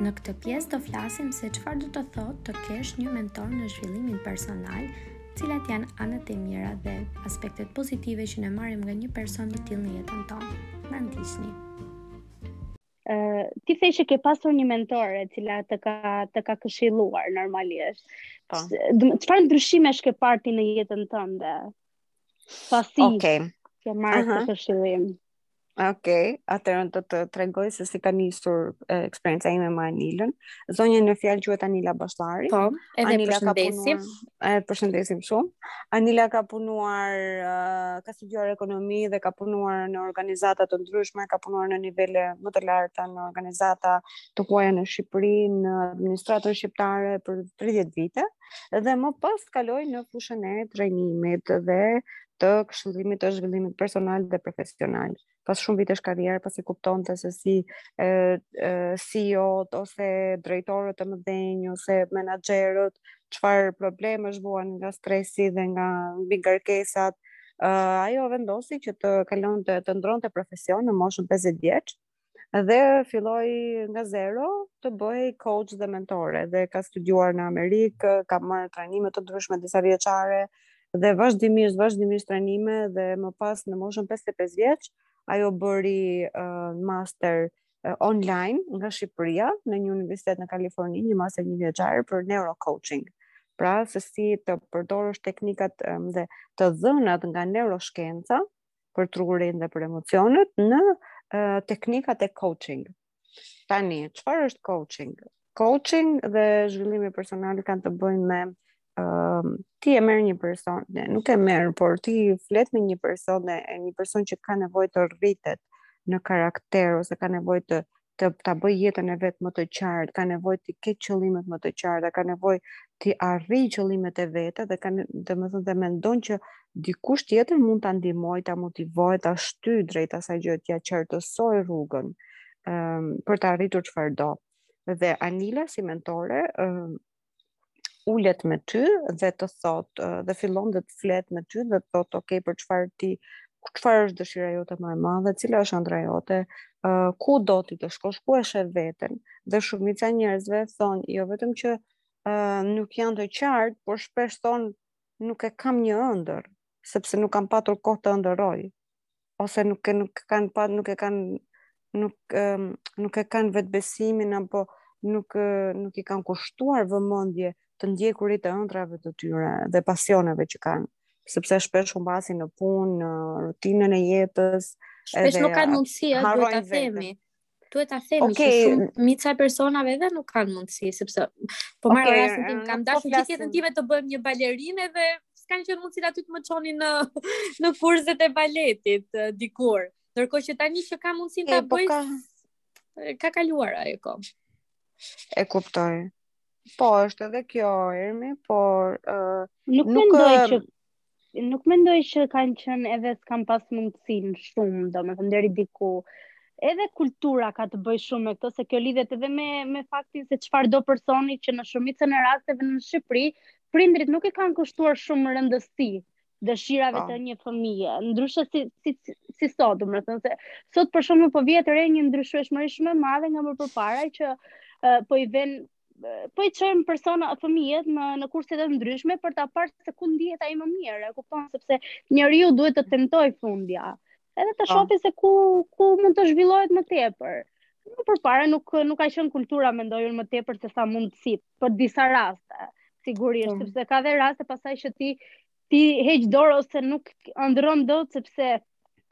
Në këtë pjesë do flasim se çfarë do të thotë të kesh një mentor në zhvillimin personal, cilat janë anët e mira dhe aspektet pozitive që ne marrim nga një person i tillë në jetën tonë. Na ndiqni. Ë, uh, ti the që ke pasur një mentor e cila të ka të ka këshilluar normalisht. Po. Çfarë ndryshimesh ke parë ti në jetën tënde? Pasi. Okej. Okay. Ke marrë uh -huh. këshillim. Ok, atëherë do të tregoj se si ka nisur eksperienca ime me Anilën. Zonja në fjalë quhet Anila Bashllari. Po, edhe Anilën e përshëndesim. Punuar, e përshëndesim shumë. Anila ka punuar, uh, ka studiuar ekonomi dhe ka punuar në organizata të ndryshme, ka punuar në nivele më të larta në organizata të huaja në Shqipëri, në administratën shqiptare për 30 vite. Dhe më pas kaloi në fushën e trajnimit dhe të këshillimit të zhvillimit personal dhe profesional. Pas shumë vitesh karrierë, pasi kuptonte se si e, e, CEO ose drejtorët e mëdhenj ose menaxherët, çfarë problemesh vuanin nga stresi dhe nga mbingarkesat, ajo vendosi që të kalonte, të ndërronte profesion në moshën 50 vjeç, dhe filloi nga zero të bëhej coach dhe mentore dhe ka studiuar në Amerikë, ka marrë trajnime të ndryshme disavjeçare dhe vazhdimisht vazhdimisht trajnime dhe më pas në moshën 55 vjeç ajo bëri uh, master uh, online nga Shqipëria në një universitet në Kaliforni, një master njëvjeçar për neurocoaching. Pra se si të përdorësh teknikat um, dhe të dhënat nga neuroshkenca për trurin dhe për emocionet në uh, teknikat e coaching. Tani, çfarë është coaching? Coaching dhe zhvillimi personal kanë të bëjnë me uh, ti e merr një person, ne, nuk e merr, por ti flet me një person dhe një person që ka nevojë të rritet në karakter ose ka nevojë të të ta bëjë jetën e vet më të qartë, ka nevojë t'i ketë qëllimet më të qarta, ka nevojë t'i arrijë qëllimet e veta dhe kanë domethënë dhe mendon që dikush tjetër mund ta ndihmojë, ta motivojë, ta shtyjë drejt asaj gjëje, t'ia qartësojë rrugën ëm um, për të arritur çfarë do. Dhe Anila si mentore ëm um, ulet me ty dhe të thotë dhe fillon dhe të flet me ty dhe të thotë ok për çfarë ti çfarë është dëshira jote më e madhe, cila është ëndrra jote, uh, ku do ti të shkosh, ku e shef veten. Dhe shumica e njerëzve thonë jo vetëm që uh, nuk janë të qartë, por shpesh thonë nuk e kam një ëndërr, sepse nuk kam patur kohë të ëndërroj. ose nuk e nuk kanë pa nuk e kanë nuk nuk e kanë vetëbesimin apo nuk nuk i kanë kushtuar vëmendje të ndjekurit të ëndrrave të tyre dhe pasioneve që kanë sepse shpesh humbasin në punë, në rutinën e jetës, shpesh nuk kanë mundësi ta themi. duhet ta themi okay. që shumica e personave edhe nuk kanë mundësi sepse po marr okay. rastin tim kam dashur po gjithë jetën time të bëhem një balerinë dhe s'kanë qenë mundësitë aty të më çonin në në kurset e baletit dikur ndërkohë që tani që kam mundësinë ta po bëj ka... ka kaluar ajo kohë e kupton po është edhe kjo Ermi por uh, nuk, nuk mendoj që nuk mendoj që kanë qenë edhe s'kanë pas mundësin shumë, domethënë deri diku. Edhe kultura ka të bëjë shumë me këto, se kjo lidhet edhe me, me faktin se çfarë do personi që në shumicën e rasteve në Shqipëri, prindrit nuk i kanë kushtuar shumë rëndësi dëshirave po. të një fëmije. Ndryshe si, si, si sot, domethënë se sot për shembull po vihet re një ndryshueshmëri shumë e madhe nga më përpara që uh, po i ven po i çojnë personat fëmijët në në kurse të ndryshme për ta parë se ku ndihet ai më mirë, e kupton sepse njeriu duhet të tentojë fundja. Edhe të po. shohë se ku ku mund të zhvillohet më tepër. Më përpara nuk nuk ka qenë kultura mendoj unë më tepër se sa mundësi për disa raste, sigurisht, mm. sepse ka dhe raste pastaj që ti ti heq dorë ose nuk ëndrron dot sepse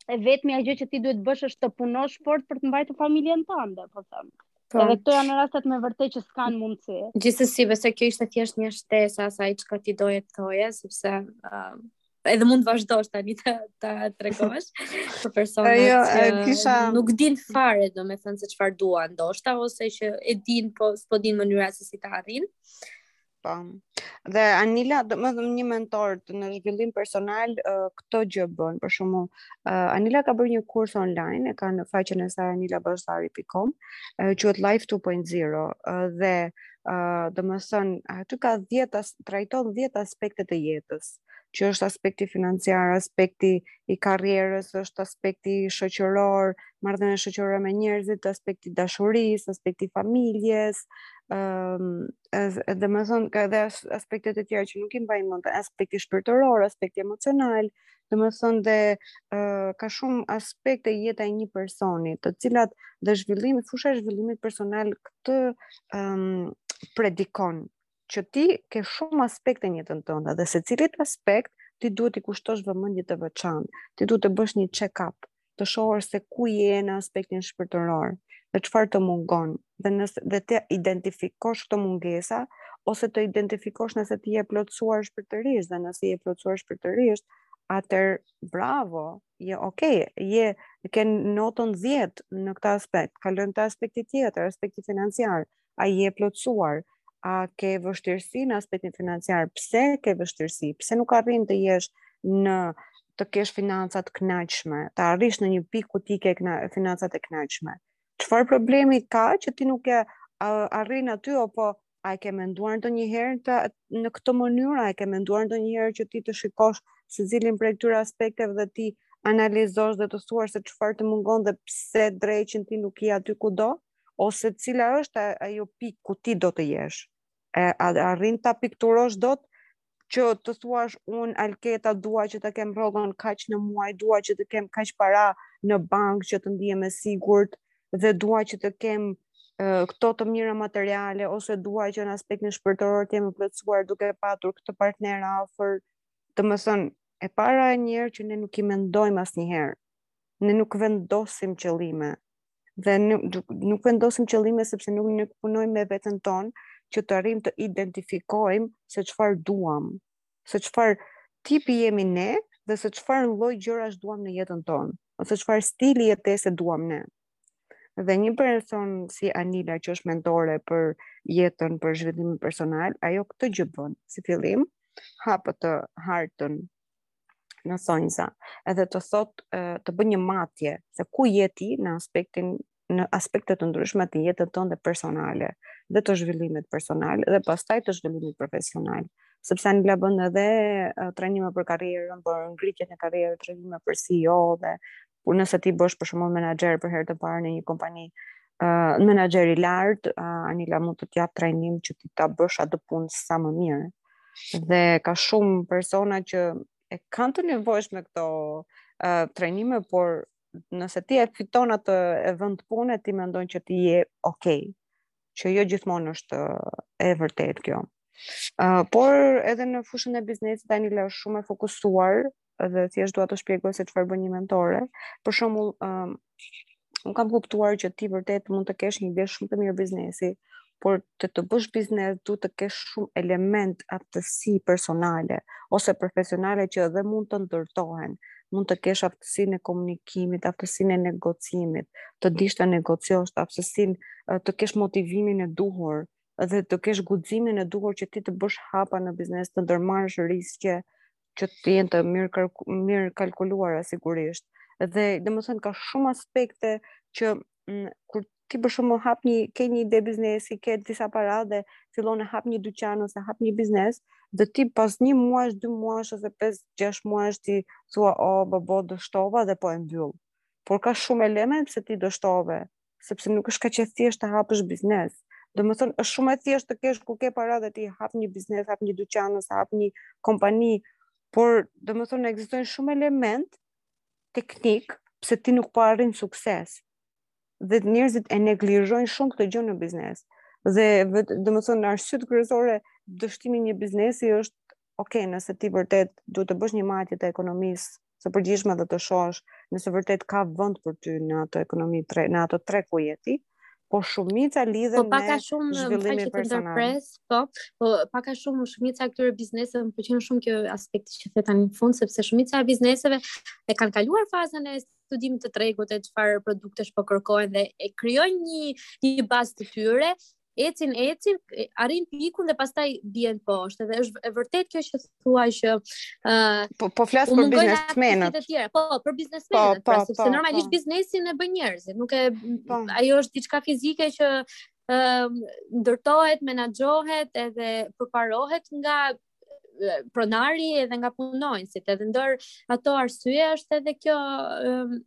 e vetmja gjë që ti duhet të bësh është të punosh fort për të mbajtur familjen tënde, po them. Po. Edhe këto janë rastet me të vërtetë që s'kan mundësi. Gjithsesi, besoj kjo ishte thjesht një shtesë e asaj çka ti doje të thoje, sepse uh, edhe mund të vazhdosh tani të na tregosh për personat jo, që kisha... nuk din fare, domethënë se çfarë duan, ndoshta ose që e din po s'po din mënyrën se si ta arrijnë. Po. Dhe Anila, domethënë një mentore në zhvillim personal uh, këtë gjë bën, për shembull, uh, Anila ka bërë një kurs online, e ka në faqen e saj anilabasari.com, uh, që është Life 2.0, uh, dhe uh, domethënë, aty ka dhjetë as, trajton dhjetë aspekte të jetës, që është aspekti financiar, aspekti i karrierës, është aspekti shoqëror, marrëdhënie shoqërore me njerëzit, aspekti i dashurisë, aspekti i familjes, ëm um, domethënë, ka edhe aspekte të tjera që nuk i mbaj mend, aspekti shpirtëror, aspekti emocional, domethënë dhe uh, ka shumë aspekte jeta e një personi, të cilat dhe zhvillim, fusha e zhvillimit personal këtë um, predikon, që ti ke shumë aspekte në jetën tënde, dhe secilit aspekt ti duhet t'i kushtosh vëmendje të veçantë, ti duhet të bësh një check-up, të shohë se ku je në aspektin shpirtëror dhe çfarë të mungon dhe nëse dhe të identifikosh këto mungesa ose të identifikosh nëse ti je plotësuar shpirtërisht dhe nëse je plotësuar shpirtërisht atëherë bravo je ok je ke notën 10 në këtë aspekt kalojmë te aspekti tjetër aspekti financiar a je plotësuar, a ke vështirësi në aspektin financiar, pse ke vështirësi, pse nuk arrin të jesh në të kesh financat kënaqshme, të arrish në një pikë ku ti ke financat e kënaqshme. Çfarë problemi ka që ti nuk e arrin aty apo a e ke menduar ndonjëherë të në këtë mënyrë, a e ke menduar ndonjëherë që ti të shikosh secilin prej këtyre aspekteve dhe t'i analizosh dhe të thuash se çfarë të mungon dhe pse dreqin ti nuk je aty ku do? ose cila është ajo pikë ku ti do të jesh. E arrin ta pikturosh dot që të thuash unë Alketa dua që të kem rrogën kaq në muaj, dua që të kem kaq para në bankë që të ndihem e sigurt dhe dua që të kem këto të mira materiale ose dua që në aspektin shpirtëror të jem e plotësuar duke patur këtë partner afër. Domethënë, e para e njëherë që ne nuk i mendojmë asnjëherë, ne nuk vendosim qëllime, dhe nuk, nuk vendosim qëllime sepse nuk nuk punojmë me veten tonë që të arrijmë të identifikojmë se çfarë duam, se çfarë tipi jemi ne dhe se çfarë lloj gjërash duam në jetën tonë, ose çfarë stili jetese duam ne. Dhe një person si Anila që është mentore për jetën, për zhvillimin personal, ajo këtë gjë bën. Si fillim, hap atë hartën në thonjëza, edhe të thot të bën një matje se ku je ti në aspektin në aspekte të ndryshme të jetës tënde personale dhe të zhvillimit personal dhe pastaj të zhvillimit profesional sepse Anila bën edhe trajnime për karrierën, për ngritjen e karrierës, trajnime për CEO dhe Por nëse ti bëhesh për shembull menaxher për herë të parë në një kompani, ë uh, menaxher i lartë, uh, Anila mund të të jap trajnim që ti ta bësh atë punë sa më mirë. Dhe ka shumë persona që i kanë të nevojshme këto uh, trajnime, por nëse ti e fiton atë vend pune, ti mendon që ti je okay, që jo gjithmonë është e vërtetë kjo. Uh, por edhe në fushën e biznesit Anila është shumë e fokusuar, dhe thjesht dua të shpjegoj se çfarë bën një mentore. Për shembull, um, unë kam kuptuar që ti vërtet mund të kesh një ide shumë të mirë biznesi, për të bërë biznes duhet të kesh shumë elemente aftësi personale ose profesionale që edhe mund të ndërtohen. Mund të kesh aftësinë e komunikimit, aftësinë e negocimit, të dish të negociosh, aftësinë të kesh motivimin e duhur dhe të kesh guximin e duhur që ti të bësh hapa në biznes, të ndërmarrësh riske, që të jenë të mirë kalku, mirëkalkuluara sigurisht. Dhe domethënë ka shumë aspekte që m, mm, kur ti për shembull hap një ke një ide biznesi, ke disa para dhe fillon e hap një dyqan ose hap një biznes, dhe ti pas një muajsh, dy muajsh ose 5, 6 muajsh ti thua o oh, bobo dështova dhe po e mbyll. Por ka shumë elemente pse ti dështove sepse nuk është kaq e thjeshtë të hapësh biznes. Domethënë, është shumë e thjeshtë të kesh kur ke para dhe ti hap një biznes, hap një dyqan ose hap një kompani, por domethënë, ekzistojnë shumë elemente teknike pse ti nuk po arrin sukses. Dhe njerëzit e neglizhojnë shumë këtë gjë në biznes. Dhe domethënë, arsyet kryesore të dështimit të një biznesi është ok, nëse ti vërtet duhet të bësh një matje të ekonomisë së përgjithshme dhe të shohësh nëse vërtet ka vënd për ty në atë ekonomi, në atë treg ku je ti, po shumica lidhen po, me shumë, zhvillimin personal. Të ndërpres, po, po pak a shumë shumica e këtyre bizneseve më pëlqen shumë kjo aspekti që the tani në fund sepse shumica e bizneseve e kanë kaluar fazën e studimit të tregut e çfarë produktesh po kërkohen dhe e krijojnë një një bazë të tyre ecin ecin arrijnë pikun dhe pastaj bien poshtë dhe është e vërtetë kjo që thua që uh, po po flas për biznesmenët po për biznesmenët po, pra, po, sepse po, normalisht po. biznesin e bëjnë njerëzit nuk e po. ajo është diçka fizike që uh, ndërtohet menaxhohet edhe përparohet nga pronari edhe nga punonjësit, edhe ndër ato arsye është edhe kjo um,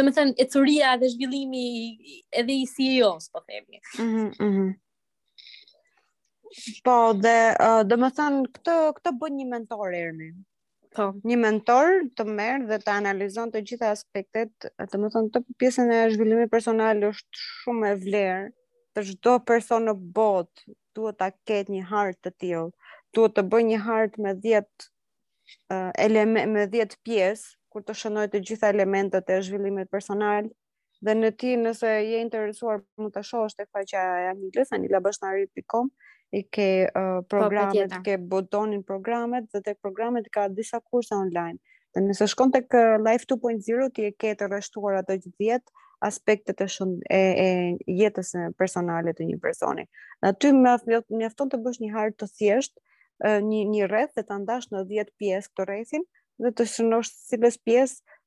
domethënë ecuria dhe zhvillimi edhe i CEO-s po themi. Mm -hmm, mm -hmm. Po, dhe uh, domethënë këtë, këtë bën një mentor, Ermi. Po. Një mentor të merr dhe të analizon të gjitha aspektet, domethënë te pjesa e zhvillimit personal është shumë e vlerë, dhe çdo person në botë, duhet ta ketë një hartë të tillë. Duhet të bëjë një hartë me 10 uh, elemente me 10 pjesë ku të shënojë të gjitha elementët e zhvillimit personal dhe në ti nëse je e interesuar mund ta shohësh tek faqja e Anilës anilabashnari.com i ke uh, po, programet, po, ke butonin programet dhe tek programet ka disa kurse online. Dhe nëse shkon tek Life 2.0, ti e ke të rreshtuar ato dhjetë aspektet e, shën, e, e jetës personale të një personi. Aty mjafton të bësh një hartë të thjeshtë, një, një rreth dhe ta ndash në 10 pjesë këtë rrethin dhe të shënosh secilës pjesë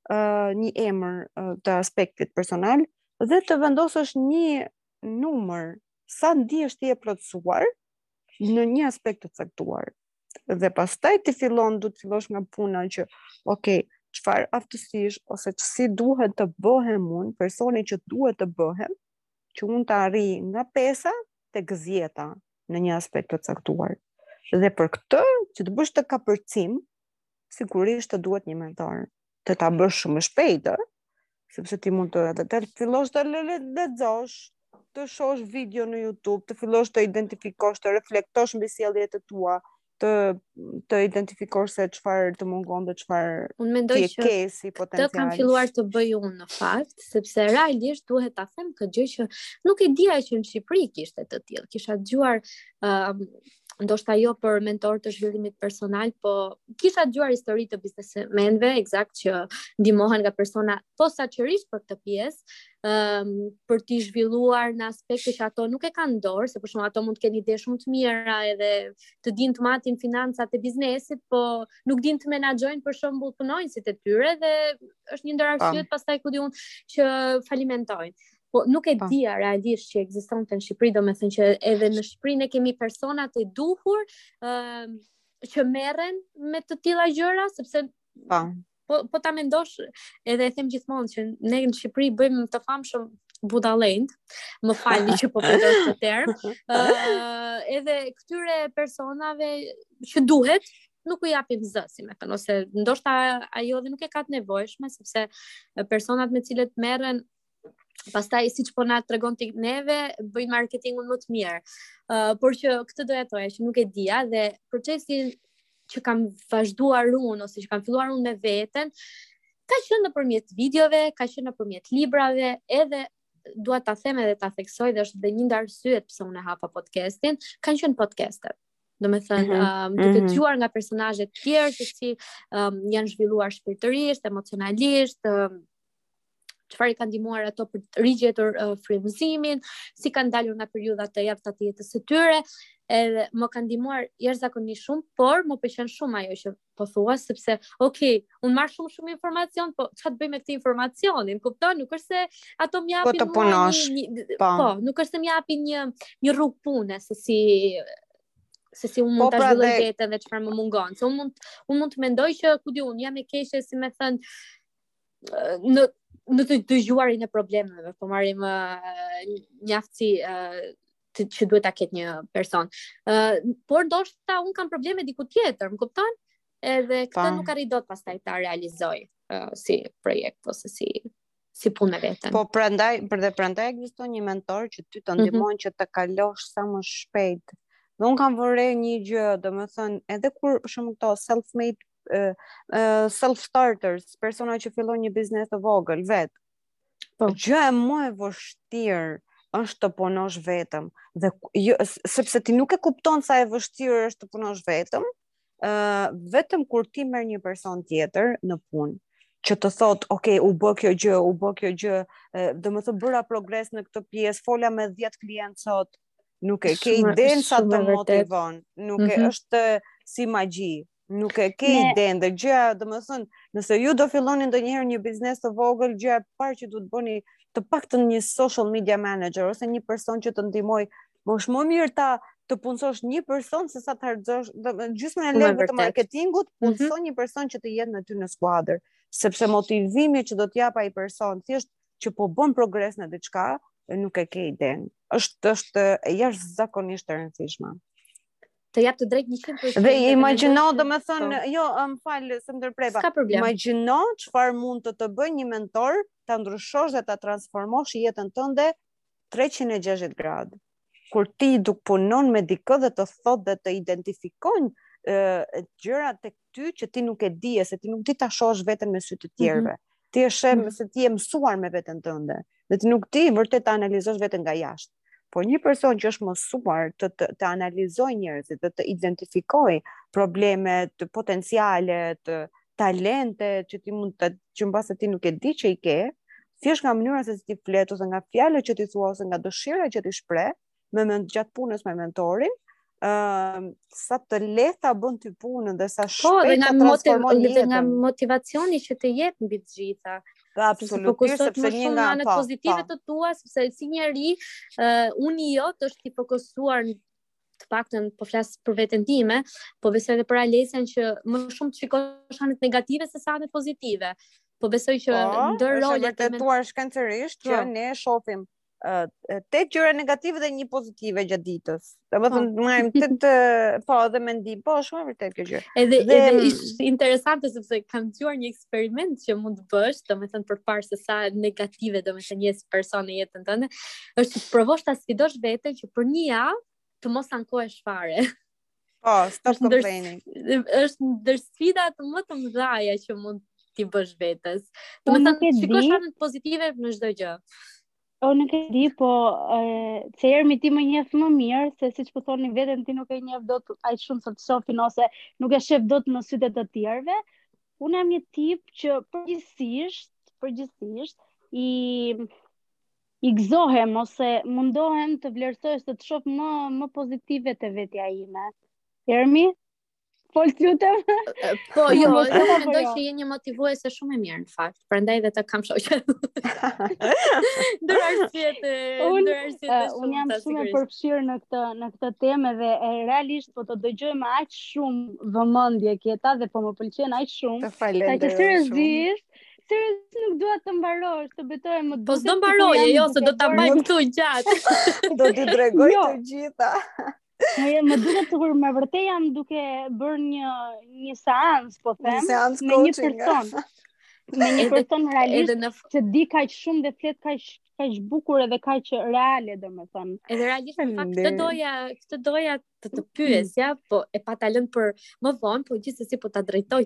një emër të aspektit personal dhe të vendosësh një numër sa ndihesh ti e plotësuar në një aspekt të caktuar. dhe pastaj ti fillon duhet të fillosh nga puna që ok çfarë aftësish ose që si duhet të bëhem unë personi që duhet të bëhem që unë të arrij nga pesa tek dhjeta në një aspekt të caktuar dhe për këtë që të bësh këtë kapërcim sigurisht të duhet një mentor të ta bësh shumë shpejt, sepse ti mund të edhe të fillosh të lexosh, të shosh video në YouTube, të fillosh të identifikosh, të reflektosh mbi sjelljet e tua, të të identifikosh se çfarë të mungon dhe çfarë unë mendoj që ke si potencial. Kam filluar të bëj unë në fakt, sepse realisht duhet ta them këtë gjë që nuk e dija që në Shqipëri kishte të tillë. Kisha dëgjuar ë uh, ndoshta jo për mentor të zhvillimit personal, po kisha dëgjuar histori të biznesmenëve eksakt që ndihmohen nga persona posaçërisht për këtë pjesë, ëm ehm, um, për t'i zhvilluar në aspekte që ato nuk e kanë dorë, se për shembull ato mund të kenë ide shumë të mira edhe të dinë të mbajnë financat e biznesit, po nuk dinë të menaxhojnë për shembull punonjësit e tyre dhe është një ndër arsyet pastaj ku di unë që falimentojnë. Po nuk e po. dija realisht që ekzistonte në Shqipëri, domethënë që edhe në Shqipëri ne kemi personat e duhur ë uh, që merren me të tilla gjëra sepse po po po ta mendosh edhe e them gjithmonë që ne në Shqipëri bëjmë të famshëm budallend, më falni që po përdor këtë term, ë uh, edhe këtyre personave që duhet nuk u japim zë, si me thënë, ose ndoshta ajo dhe nuk e ka të nevojshme, sepse personat me të cilët merren pastaj siç po na tregon ti neve bëjnë marketingun më të mirë. Ë uh, por që këtë doja të thoja që nuk e dija dhe procesi që kam vazhduar unë ose që kam filluar unë me veten ka qenë nëpërmjet videove, ka qenë nëpërmjet librave, edhe dua ta them edhe ta theksoj dhe është dhe një ndër arsyet pse unë hapa podcastin, kanë qenë podcastet. Domethënë, mm -hmm. um, duke mm -hmm. dëgjuar nga personazhe të tjerë, se si um, janë zhvilluar shpirtërisht, emocionalisht, um, çfarë i ka ndihmuar ato për të rigjetur uh, frymëzimin, si kanë dalur nga periudha të caktuara të jetës së tyre, edhe më kanë ndihmuar jashtëzakonisht shumë, por më pëlqen shumë ajo që po thua sepse ok, un marr shumë shumë informacion, po çfarë të bëj me këtë informacionin? Kupton, nuk është se ato më po japin po, punosh, një, një, po. po, nuk është se më japin një një rrugë pune se si se si unë po, mund ta pra zhvilloj dhe... veten dhe çfarë më mungon. Se unë mund unë mund të mendoj që ku di unë jam e keqe si me thënë në në të dëgjuarin e problemeve, po marrim uh, një aftësi uh, të, që duhet ta ketë një person. Uh, por ndoshta un kam probleme diku tjetër, më kupton? Edhe këtë pa. nuk arri dot pastaj ta realizoj uh, si projekt ose si si punë me veten. Po prandaj, për dhe prandaj ekziston një mentor që ty të mhm. ndihmon mm -hmm. që të kalosh sa më shpejt. Dhe un kam vënë re një gjë, domethënë, edhe kur për shembull këto self-made self starters, persona që fillon një biznes të vogël vet. Po gjëja më e vështirë është të punosh vetëm dhe jo, sepse ti nuk e kupton sa e vështirë është të punosh vetëm, ë uh, vetëm kur ti merr një person tjetër në punë që të thot, ok, u bë kjo gjë, u bë kjo gjë, domethënë bëra progres në këtë pjesë, fola me 10 klientë sot, Nuk e ke idenë sa të motivon. Nuk e mhm. është si magji. Nuk e ke idenë dhe gjëja, domethënë, nëse ju do filloni ndonjëherë një biznes të vogël, gjëja e parë që duhet bëni të paktën një social media manager ose një person që të ndihmoj, më është më mirë ta të punësosh një person se sa të harxhosh, domethënë, gjysmën e lekëve të marketingut, mhm. punëso mm -hmm. një person që të jetë me ty në skuadër, sepse motivimi që do të japë ai person, thjesht që po bën progres në diçka, nuk e ke idenë. Është është e jashtëzakonisht e rëndësishme. Të jap të drejtë 100%. Dhe imagjino, domethënë, po. jo, më fal, se ndërpreva. Imagjino çfarë mund të të bëjë një mentor ta ndryshosh dhe ta transformosh jetën tënde 360 gradë. kur ti punon me dikë dhe të thot dhe të identifikojnë gjëra te ty që ti nuk e dije se ti nuk di ta shohësh veten me sytë e të mhm. tjerëve. Mm -hmm. Ti e sheh mm -hmm. se ti je mësuar me veten tënde dhe ti nuk di vërtet ta analizosh veten nga jashtë. Por një person që është mësuar të, të, të analizojë njerëzit dhe të identifikojë problemet, potencialet talentet që ti mund të që mbase ti nuk e di që i ke, thjesht nga mënyra se si ti flet ose nga fjalët që ti thua ose nga dëshira që ti shpreh domethënë gjatë punës me mentorin, ë uh, sa të lehtë ta bën ty punën dhe sa shpejt po, dhe nga transformon jetën. nga motivacioni që të jep mbi të gjitha. Po absolutisht sepse një nga anët po, pozitive po. të tua sepse si njeri, ë uh, uni jot është i fokusuar të paktën po flas për veten time, po besoj edhe për Alesian që më shumë të shikosh anët negative se sa anët pozitive. Po besoj që po, ndër rolet e testuar men... shkencërisht që po. ne shohim tetë gjëra negative dhe një pozitive gjatë ditës. Domethënë marrim tetë po edhe mendim, po shumë e vërtetë kjo gjë. Edhe dhe... edhe ishte interesante sepse kam dëgjuar një eksperiment që mund të bësh, domethënë për të parë se sa negative domethënë je si person në jetën tënde, është të provosh ta sfidosh veten që për një javë të mos ankohesh fare. Po, oh, stop complaining. Ndër, është ndër sfidat më të mëdhaja që mund t'i bësh vetes. Domethënë, shikosh anën pozitive në çdo gjë. O nuk e di, po se Ermi ti më njeh më mirë se siç po thoni veten ti nuk e njeh dot aq shumë se të shohin ose nuk e shef dot në sytë të tjerëve. Unë jam një tip që përgjithësisht, përgjithësisht i i gëzohem ose mundohem të vlerësoj ose të shoh më më pozitive te vetja ime. Ermi? Fol të lutem. Po, jo, unë jo, jo. mendoj që je një motivuese shumë e mirë në fakt. Prandaj dhe të kam shoqe. Ndër arsyet, ndër arsyet. Eh, unë jam shumë e përfshirë në këtë në këtë temë edhe, realisht po të dëgjoj me aq shumë vëmendje Geta dhe po më pëlqen aq shumë. Të falenderoj. Sa që seriozisht, Seriozisht nuk dua të mbarosh, të betohem më duhet. Po s'do mbaroje, jo, se do ta mbaj këtu gjatë. do t'i tregoj jo. të gjitha. Më më duket sikur me vërtet jam duke bërë një një seancë, po them, një seancë me një person. Me një person realisht edhe në... që di kaq shumë dhe flet kaq kaq bukur edhe kaq real, domethënë. Edhe realisht në fakt këtë doja, këtë doja të të pyesja, po e pata lënë për më vonë, po gjithsesi po ta drejtoj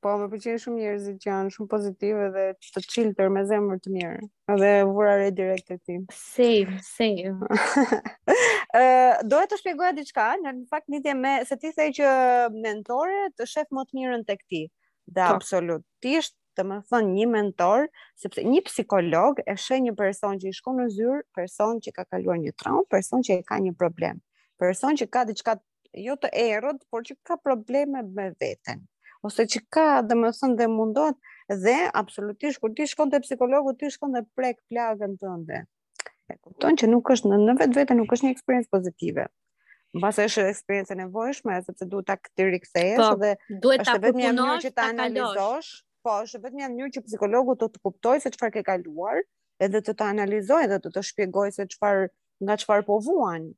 Po, më pëlqejnë shumë njerëzit që janë shumë pozitivë dhe të çiltër me zemër të mirë. Dhe e vura re direkt te ti. Same, same. Ë, doja të shpjegoja diçka, në fakt në lidhje me se ti the që mentori të shef më të mirën tek ti. Dhe po. absolutisht domethënë një mentor, sepse një psikolog e sheh një person që i shkon në zyrë, person që ka kaluar një traumë, person që e ka një problem, person që ka diçka jo të errët, por që ka probleme me veten, ose që ka domethënë dhe mundohet, dhe absolutisht, kur ti shkon te psikologu, ti shkon dhe prek plagën tënde. E kupton që nuk është në, në vetvete, nuk është një eksperiencë pozitive. Mbase është eksperiencë e nevojshme, sepse duhet të rikthehesh, po, dhe duhet është vetëm një mënyrë që ta analizosh, po është vetëm një mënyrë që psikologu të të kuptojë se çfarë ke kaluar, edhe të të analizojë, edhe të të shpjegojë se çfarë, nga çfarë po vuan.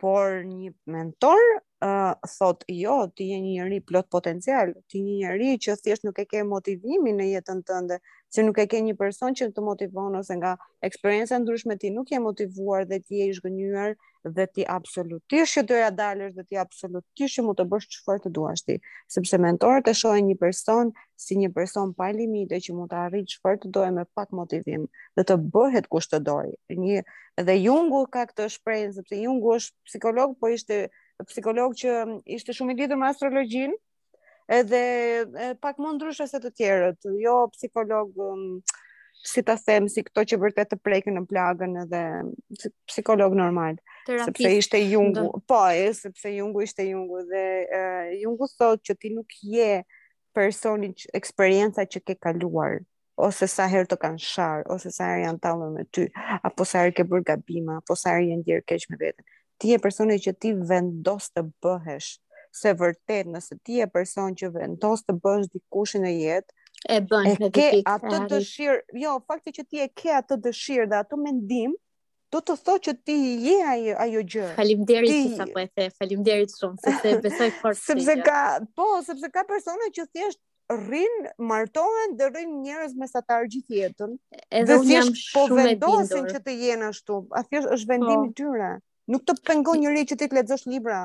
por një mentor uh, thotë jo, ti je një njeri plot potencial, ti një njeri që thjesht nuk e ke motivimin në jetën tënde, që nuk e ke një person që të motivon ose nga eksperienca të ndryshme ti nuk je motivuar dhe ti je i zhgënjyer dhe ti absolutisht që do ia dalësh dhe ti absolutisht që mund të bësh çfarë të duash ti, sepse mentorët e shohin një person si një person pa limite që mund të arrijë çfarë të dojë me pak motivim dhe të bëhet kush të dojë. Një dhe Jungu ka këtë shprehje sepse Jungu është psikolog, po ishte psikolog që ishte shumë i lidhur me astrologjinë. Edhe pak më ndryshe se të tjerët, jo psikolog um, si ta them si këto që vërtet të prekin në plagën edhe si psikolog normal Terapist, sepse ishte Jungu po e, sepse Jungu ishte Jungu dhe uh, Jungu thotë që ti nuk je personi që, eksperienca që ke kaluar ose sa herë të kanë shar, ose sa herë janë tallur me ty, apo sa herë ke bërë gabime, apo sa herë je ndjerë keq me veten. Ti je personi që ti vendos të bëhesh, se vërtet nëse ti je person që vendos të bëhesh dikushi në jetë, e bën e ke atë dëshirë, jo, fakti që ti e ke atë dëshirë dhe atë mendim, do të thotë që ti je ajo ajo gjë. Faleminderit ti... sa po e the, faleminderit shumë sepse besoj fort. sepse ka, po, sepse ka persona që thjesht rrin, martohen dhe rrin njerëz mesatarë gjithë jetën. Edhe unë jam po shumë e bindur. Po vendosin që të jenë ashtu. A thjesht është vendimi i po. tyre. Nuk të pengon njeri që ti të lexosh libra.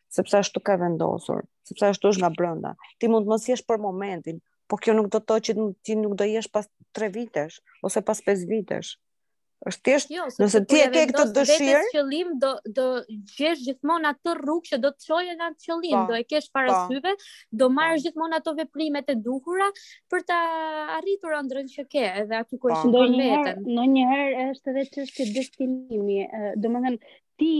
sepse ashtu ka vendosur, sepse ashtu është nga brenda. Ti mund të mos jesh për momentin, po kjo nuk do të thotë që ti nuk do jesh pas 3 vitesh ose pas 5 vitesh. Është thjesht, jo, nëse ti e ke këtë dëshirë, vetë qëllim do do gjesh gjithmonë atë rrugë që do të çojë në atë qëllim, pa, po, do e kesh para po. syve, do po. marrësh gjithmonë ato veprimet e duhura për ta arritur ëndrrën që ke, edhe aty ku është ndonjëherë, ndonjëherë është edhe çështje destinimi. Domethënë, Ti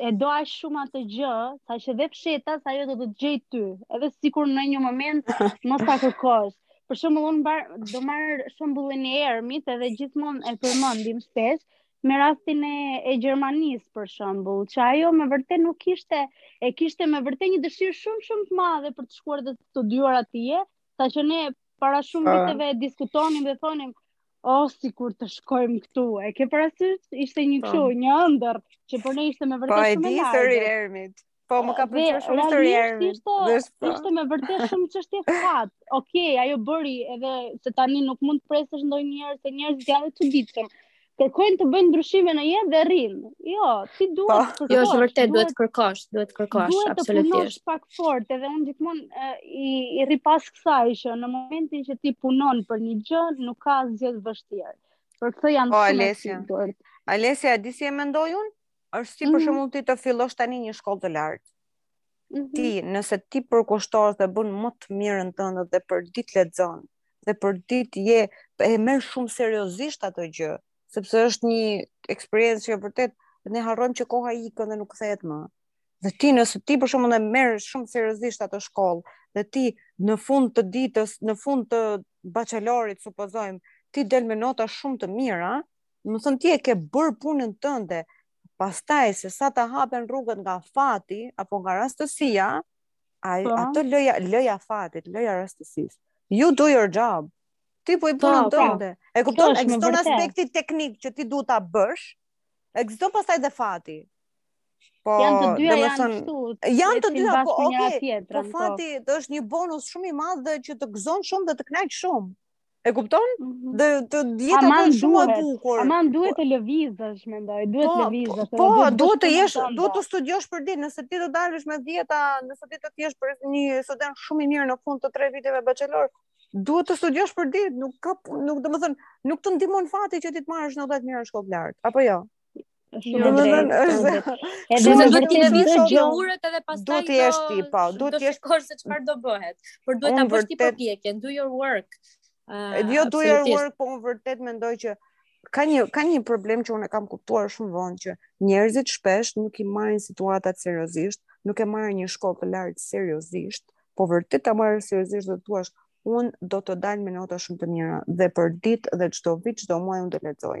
e do aq shumë atë gjë, sa që dhe fshehtas ajo do të të gjejë ty, edhe sikur në një moment mos ta kërkosh. Për shembull, unë mar, do marr shembullin e Ermit, edhe gjithmonë e përmendim shpesh me rastin e e Gjermanisë për shembull, që ajo me vërtet nuk kishte e kishte me vërtet një dëshirë shumë shumë të madhe për të shkuar dhe të studiuar atje, sa që ne para shumë viteve diskutonim dhe thonim, Oh, sikur të shkojmë këtu. E ke parasysh? Ishte një po. kështu, një ëndërr që për ne ishte me po, vërtet shumë e lartë. Po, e di sëri Ermit. Po, më ka pëlqyer shumë sëri Ermit. Ishte, po. ishte me vërtet shumë çështje fati. Okej, okay, ajo bëri edhe se tani nuk mund të presësh ndonjëherë se njerëzit janë të çuditshëm. Kërkojnë të bëjnë ndryshime në jetë dhe rrin. Jo, ti duhet po. të kërkosh. Jo, është vërtet duhet të kërkosh, duhet të kërkosh absolutisht. Duhet të punosh pak fort, edhe unë gjithmonë i i rri pas kësaj që në momentin që ti punon për një gjë, nuk ka asgjë të vështirë. Për këtë jam po, shumë e sigurt. Alesia, di si e mendoj unë? Është si mm -hmm. për mhm. shembull ti të fillosh tani një shkollë të lartë. Mm -hmm. Ti, nëse ti përkushtohesh dhe bën më të mirën tënde dhe për ditë lexon, dhe për ditë je e merr shumë seriozisht atë gjë, sepse është një eksperiencë që vërtet ne harrojmë që koha ikën dhe nuk kthehet më. Dhe ti nëse ti për shembull e merr shumë seriozisht atë shkollë dhe ti në fund të ditës, në fund të bachelorit supozojmë, ti del me nota shumë të mira, domethënë ti e ke bër punën tënde. Pastaj se sa të hapen rrugët nga fati apo nga rastësia, ai po. atë lëja, lëja fatit, lëja rastësisë. You do your job. Ti po i po, punën po. tënde. E kupton? Ekziston aspekti teknik që ti duhet ta bësh. Ekziston pastaj dhe fati. Po, janë të dyja janë thënë, kështu. Janë të dyja, po okay, një tjetrën. Po, po. fati po. është një bonus shumë i madh dhe që të gëzon shumë dhe të kënaq shumë. E kupton? Mm -hmm. Dhe të dyja ka po shumë e bukur. Aman duhet të lëvizësh, mendoj, duhet po, të lëvizësh. Po, po duhet të jesh, duhet të studiosh për ditë, nëse ti do dalësh me dhjeta, nëse ti do të jesh për një student shumë i mirë në fund të 3 viteve bachelor, duhet të studiosh për ditë, nuk ka nuk domethënë, nuk të ndihmon fati që ti të marrësh nota të mira në shkollë të lartë, apo jo? Shumë e drejtë. Është edhe në vërtetë do të gjë urët edhe pastaj do të jesh ti, po, do të jesh kur se çfarë do bëhet. Por duhet ta bësh ti përpjekjen, do your work. Uh, jo do your work, po unë vërtet mendoj që ka një ka një problem që unë e kam kuptuar shumë vonë që njerëzit shpesh nuk i marrin situatat seriozisht, nuk e marrin një shkollë të lartë seriozisht, po vërtet ta marrësh seriozisht dhe të thuash unë do të dal me nota shumë të mira dhe për ditë dhe çdo vit çdo muaj unë do lexoj.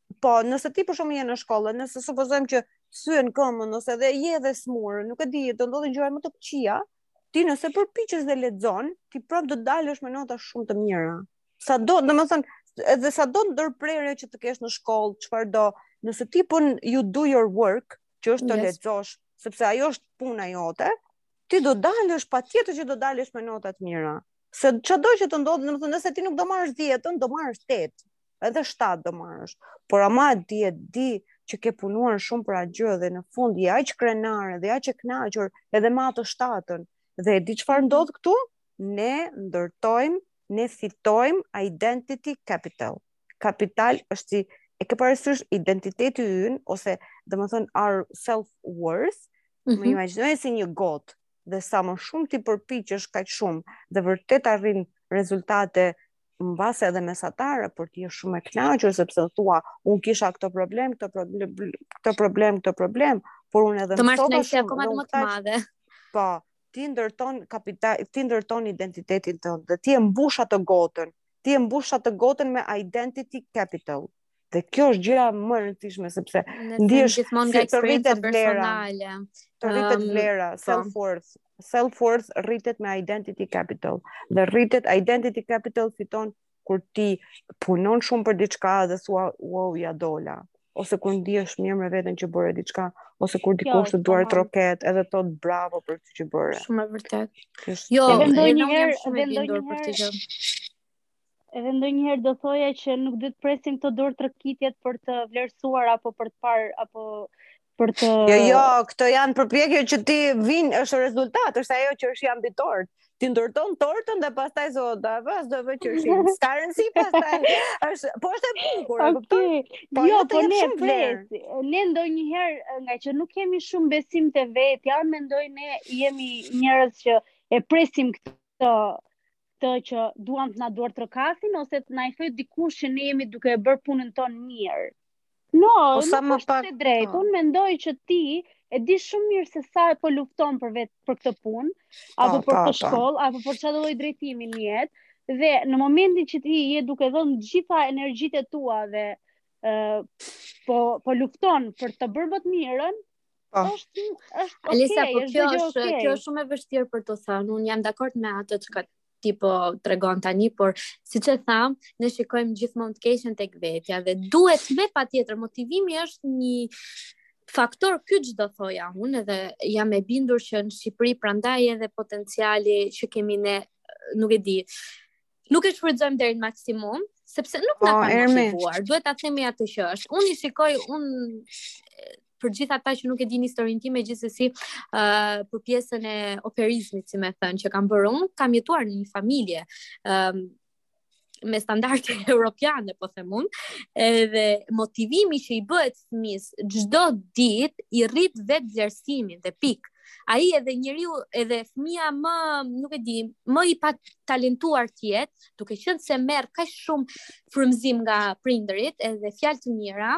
Po, nëse ti për shembull je në shkollë, nëse supozojmë që thyen këmën ose edhe je dhe sëmurë, nuk e di, do ndodhin gjëra më të këqija, ti nëse përpiqesh dhe lexon, ti prap do dalësh me nota shumë të mira. Sado, domethënë, edhe sado ndërprerje që të kesh në shkollë, çfarëdo, nëse ti pun you do your work, që është të yes. lexosh, sepse ajo është puna jote, ti do dalësh patjetër që do dalësh me nota të mira. Se çdo që të ndodhë, domethënë, nëse ti nuk do marrësh 10, do marrësh 8. edhe 7 do marrësh, por ama ti e di që ke punuar shumë për atë gjë dhe në fund je aq krenare dhe aq e kënaqur edhe me atë shtatën. Dhe e di çfarë mhm. ndodh këtu? Ne ndërtojmë, ne fitojmë identity capital. Kapital është si e ke parasysh identiteti ynë ose domethënë our self worth, mm -hmm. më mhm. imagjinoje si një gotë dhe sa më shumë ti përpiqesh kaq shumë dhe vërtet arrin rezultate mbase edhe mesatare por ti je shumë e kënaqur sepse thua un kisha këtë problem, këtë problem, këtë problem, këtë problem, por un edhe më sot është akoma më të madhe. Po, ti ndërton kapital, ti ndërton identitetin tënd dhe ti e mbush atë gotën. Ti e mbush atë gotën me identity capital. Dhe kjo është gjëja më e rëndësishme sepse ndihesh gjithmonë nga eksperienca personale. Të rritet ehm, vlera, po. self worth, self worth rritet me identity capital. Dhe rritet identity capital fiton kur ti punon shumë për diçka dhe thua wow ia dola ose kur ndihesh mirë me veten që bëre diçka, ose kur dikush të duartroket, edhe të thotë bravo për këtë që bëre. Shumë e vërtetë. Jo, edhe ndonjëherë, edhe ndonjëherë për të gjë. Edhe ndonjëherë do thoja që nuk duhet të presim këto duartrokitjet për të vlerësuar apo për të parë apo për të Jo, jo, këto janë përpjekje që të vijnë, është rezultat, është ajo që është ajo mbi tortë. Ti ndërton tortën dhe pastaj zo do e vësh, do e vësh qershinë. S'ka rëndësi pastaj. Është, po është e bukur, e kupton? Okay. Po jo, po ne pres. Ne ndonjëherë ngaqë nuk kemi shumë besim te vetja, mendoj ne jemi njerëz që e presim këtë të të që duam të na duartrokasin ose të na i thotë dikush që ne jemi duke e bërë punën tonë mirë. No, po sa më pak të drejtë, po. unë mendoj që ti e di shumë mirë se sa po lufton vërtet për këtë punë, po, apo për këtë shkollë, apo për çdo lloj drejtimi në jetë dhe në momentin që ti je duke dhënë gjitha energjitë e tua dhe ë po po lufton për të bërë më të mirën, Po. Është është okay, Alisa, po kjo është okay. kjo është shumë e vështirë për t'u thënë. Unë jam dakord me atë çka ti po tregon tani, por siç e thamë, ne shikojmë gjithmonë të keqen tek vetja dhe duhet me patjetër motivimi është një faktor kyç do thoja unë dhe jam e bindur që në Shqipëri prandaj edhe potenciali që kemi ne nuk e di nuk e shfrytëzojmë deri në maksimum, sepse nuk na po, kanë motivuar. Duhet ta themi atë që është. Unë i shikoj, unë për të gjithë ata që nuk e dinë historinë time, gjithsesi ë uh, për pjesën e au pair-izmit, si me thënë, që kam bërë unë, kam jetuar në një familje. ë um, me standarde europiane, po them unë, edhe motivimi që i bëhet fëmijës, çdo ditë i rrit vetëvlerësimin dhe pikë. Ai edhe njeriu edhe fëmija më, nuk e di, më i patalentuar të jetë, duke qenë se merr kaq shumë frymëzim nga prindërit edhe fjalë të mira,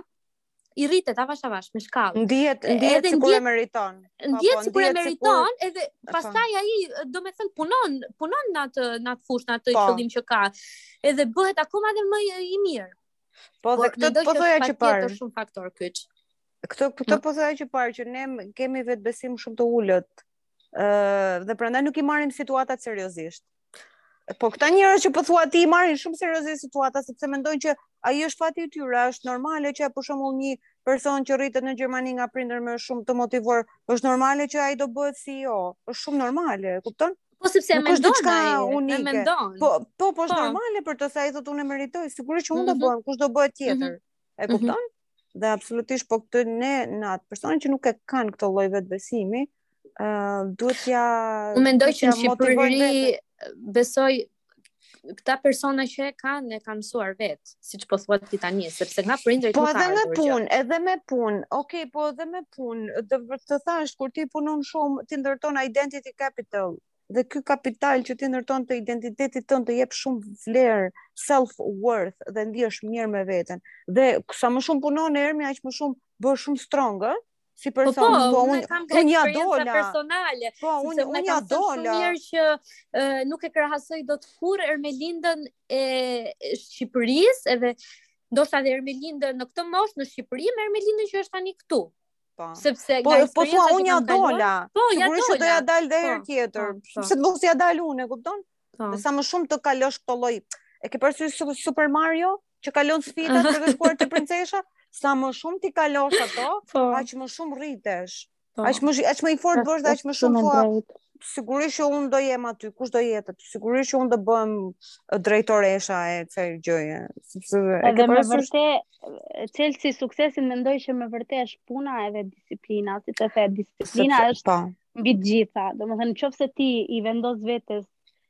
i rritet avash avash me shkallë. Ndihet, ndihet sikur e meriton. Po, ndihet po, sikur e meriton, edhe pastaj ai domethënë punon, punon në atë në atë fushë, në atë po. qëllim që ka. Edhe bëhet akoma dhe më i mirë. Po, po dhe këtë po thoja qëparë. Është shumë faktor kyç. Këtë këtë po thoja qëparë që ne kemi vetëbesim shumë të ulët. ë uh, dhe prandaj nuk i marrim situatat seriozisht. Po këta njerëz që po thua ti i marrin shumë seriozisht situata sepse mendojnë që ai është fati i tyre, është normale që për shembull një person që rritet në Gjermani nga prindër më shumë të motivuar, është normale që ai do bëhet CEO. Është shumë normale, e kupton? Po sepse e mendon diçka unike. E mendon. Po, po, po është po. normale për të se ai thotë unë meritoj, sigurisht që unë do mhm. bëhem, kush do bëhet mhm. tjetër. E mhm. kupton? Dhe absolutisht po këtë ne ata persona që nuk e kanë këtë lloj vetëbesimi, ë duhet ta Unë mendoj që në Shqipëri besoj këta persona që e kanë e kanë mësuar vetë, siç po thua ti tani, sepse nga prindërit po edhe me punë, edhe me punë. Ok, po edhe me punë, dhe të thashë kur ti punon shumë, ti ndërton identity capital. Dhe ky kapital që ti ndërton të identitetit tënd të jep shumë vlerë, self worth dhe ndihesh mirë me veten. Dhe sa më shumë punon Ermi, aq më shumë bëhesh shumë stronger si po, person, po, po unë kam unë ja dola personale. Po, unë unë ja dola. Mirë që uh, nuk e krahasoj dot kurrë Ermelindën e Shqipërisë, edhe ndoshta edhe Ermelindën në këtë moshë në Shqipëri, me Ermelindën që është tani këtu. Po. Sepse po, nga po thua unë ja dola. Po, ja dola. Sigurisht do ja dal dhe herë po, tjetër. Po, po. Sepse do të ja dal unë, e kupton? Po. Sa më shumë të kalosh këto lloj. E ke parasysh Super Mario? që kalon sfidat për të shkuar te princesha, sa më shumë t'i kalosh ato, po. aq më shumë rritesh. Po. Aq më aq më i fortë bëhesh dhe aq më shumë thua. Sigurisht që unë do jem aty, kush do jetë aty? Sigurisht që unë do bëhem drejtoresha e kësaj gjëje, sepse edhe me vërtet çelësi i suksesit mendoj që me vërtet është puna edhe disiplina, siç the, disiplina është po. mbi të gjitha. Domethënë nëse ti i vendos vetes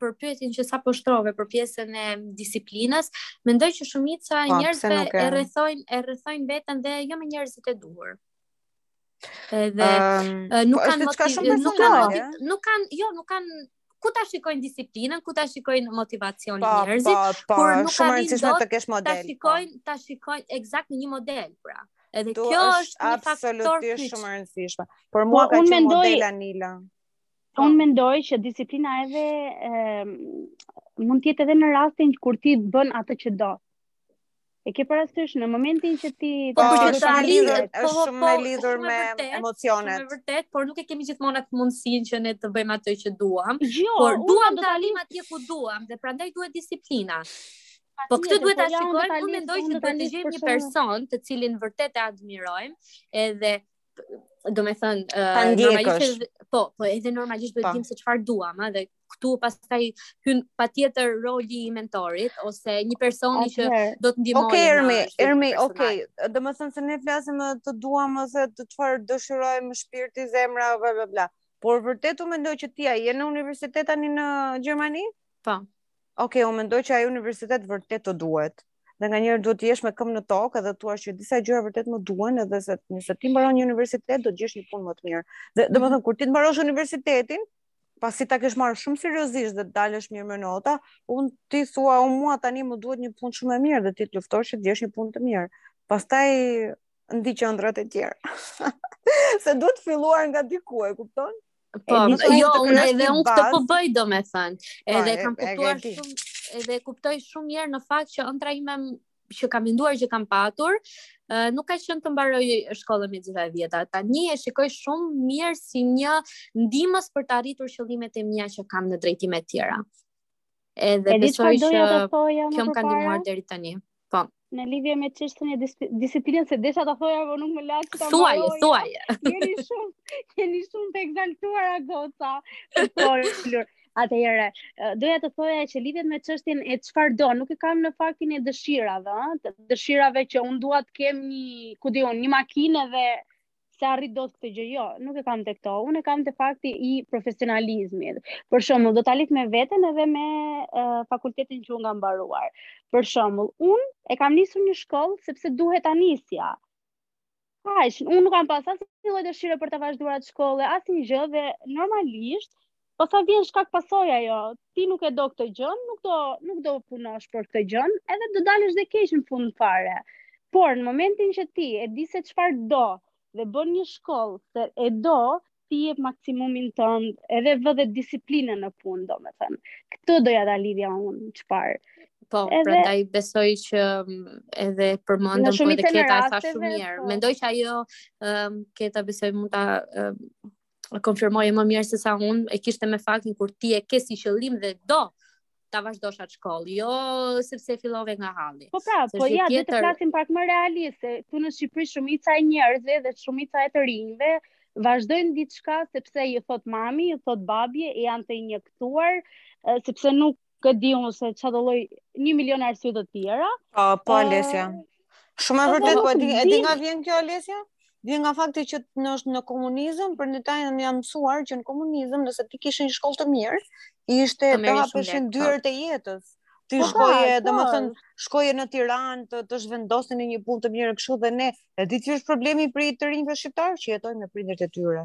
për pyetjen që sapo shtrove për pjesën e disiplinës, mendoj që shumica e po, njerëzve e rrethojnë e rrethojnë veten dhe jo me njerëzit e duhur. Edhe um, nuk po, kanë motiv, nuk kanë nuk kanë jo, nuk kanë ku ta shikojnë disiplinën, ku ta shikojnë motivacionin e po, njerëzit, po, por nuk ka rëndësi të kesh model. Ta shikojnë, ta shikojnë ekzakt në një model, pra. Edhe kjo është një faktor shumë i rëndësishëm. Për mua ka qenë model Anila. Po. Unë mendoj që disiplina edhe e, mund të jetë edhe në rastin kur ti bën atë që do. E ke parasysh në momentin që ti Po, ta është shikosh shumë e atë lidhur, gjë. është shumë po, e lidhur shumë e me vërtetë, Shumë e emocionet. vërtetë, por nuk e kemi gjithmonë atë mundësinë që ne të bëjmë atë që duam. Jo, por unë duam do të dalim lidh- atje ku duam dhe prandaj duhet disiplina. Po këtë patjetër, duhet ta por ja, unë do shikojmë, unë lidh- mendoj unë që do ta duhet të lidh gjejmë për një shembull- person të cilin vërtet e admirojmë, edhe domethënë, uh, normalisht, po, po, edhe normalisht duhet të po. dimë se çfarë duam, dhe këtu pastaj hyn patjetër roli i mentorit, ose një personi që do të ndihmojë. Okej, Ermi, Ermi, okej, domethënë se ne flasim të duam, ose të çfarë dëshiron shpirti, zemra, bla, bla, bla. Por vërtet u mendoj që ti a je në universitet tani në Gjermani? Po. Okej, okay, u mendoj që ai universitet vërtet të duhet. dhe nganjëherë duhet të jesh me këmbë në tokë edhe të thuash që disa gjëra vërtet më duhen edhe se nëse ti mbaron një universitet do të gjesh një punë më të mirë. Dhe domethënë, kur ti të mbarosh universitetin, pasi ta kesh marrë shumë seriozisht dhe të dalësh mirë me nota, unë ti thua, unë mua tani më duhet një punë shumë e mirë dhe ti të luftosh që të gjesh një punë të mirë. Pastaj ndiq ëndrrat e tjera. se duhet filluar nga diku, e kupton? Po, jo, unë edhe unë këtë po bëj domethënë. Po, edhe kam kuptuar shumë, edhe e kuptoj shumë mirë në fakt që ëndrra ime që kam menduar që kam patur, nuk ka qenë të mbaroj shkollën me gjitha dhjeta. Tani e shikoj shumë mirë si një ndihmës për të arritur qëllimet e mia që kam në drejtime të tjera. Edhe e besoj që kjo më ka ndihmuar deri tani. Po. Në lidhje me çështjen e disiplinës, se desha ta thoja, por nuk më latë ta thuaj, mbaroj. Thuaj, thuaj. Jeni shumë, jeni shumë të ekzaltuara goca. Po, lur. Atëherë, doja të thoja që lidhet me çështjen e çfarë do, nuk e kam në faktin e dëshirave, ëh, dëshirave që unë dua të kem një, ku di unë, një makinë dhe s'e arrij dot këtë gjë. Jo, nuk e kam te këto. Unë e kam te fakti i profesionalizmit. Për shembull, do ta lidh me vetën edhe me uh, fakultetin që unë kam mbaruar. Për shembull, unë e kam nisur një shkollë sepse duhet ta nisja. Kaq, unë nuk kam pas asnjë lloj dëshire për ta vazhduar atë shkollë, asnjë gjë dhe normalisht Pastaj vjen shkak pasojë ajo, ti nuk e do këtë gjë, nuk do nuk do punosh për këtë gjë, edhe do dalësh dhe keq në fund fare. Por në momentin që ti e di se çfarë do dhe bën një shkollë se e do, ti jep maksimumin tënd, edhe vë dhe disiplinën në punë, domethënë. Këtë doja ta lidhja unë çfarë. Po, edhe, prandaj besoj që mm, edhe përmendëm për po edhe këtë e the shumë mirë. Po. Mendoj që ajo um, këta besoj mund ta um, e konfirmojë më mirë se sa unë, e kishte me faktin kur ti e ke si qëllim dhe do ta vazhdosh atë shkollë, jo sepse e fillove nga halli. Po pra, po ja, tjetër... dhe të flasim pak më realistë, këtu në Shqipëri shumica e njerëzve dhe shumica e të rinjve, vazhdojnë diçka sepse i thotë mami, i thotë babi, e janë të injektuar, sepse nuk Ku di unë se çdo lloj një milion arsye të tjera. Po, po Alesja. Shumë e vërtetë, po e di, e di nga vjen kjo Alesja? Vjen nga fakti që si është në komunizëm, prindërit tanë janë mësuar që në komunizëm, nëse ti kishe një shkollë të mirë, ishte të hapëshin po. dyert e jetës. Ti po, shkoje, domethënë, shkoje në Tiranë të, të zhvendosin në një punë të mirë kështu dhe ne, e di ç'është problemi pra i të rinjve shqiptarë që jetojnë me prindërit e tyre.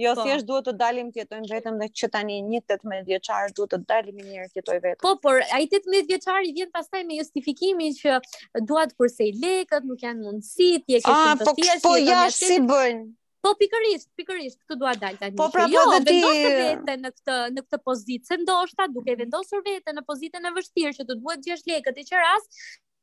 Jo, po. thjesht duhet të dalim të jetojmë vetëm dhe që tani një 18 vjeçar duhet të dali një herë të jetojë vetëm. Po, por ai 18 vjeçar i vjen pastaj me justifikimin që dua të kursej lekët, nuk janë mundësitë, e ke ah, të thjeshtë. Po, po ja si bëjnë. Po pikërisht, pikërisht këtu dua dal tani. Po pra po jo, vë ti veten në këtë në këtë pozitë, se ndoshta duke vendosur veten në pozitën e vështirë që të duhet gjesh lekët e qerasë,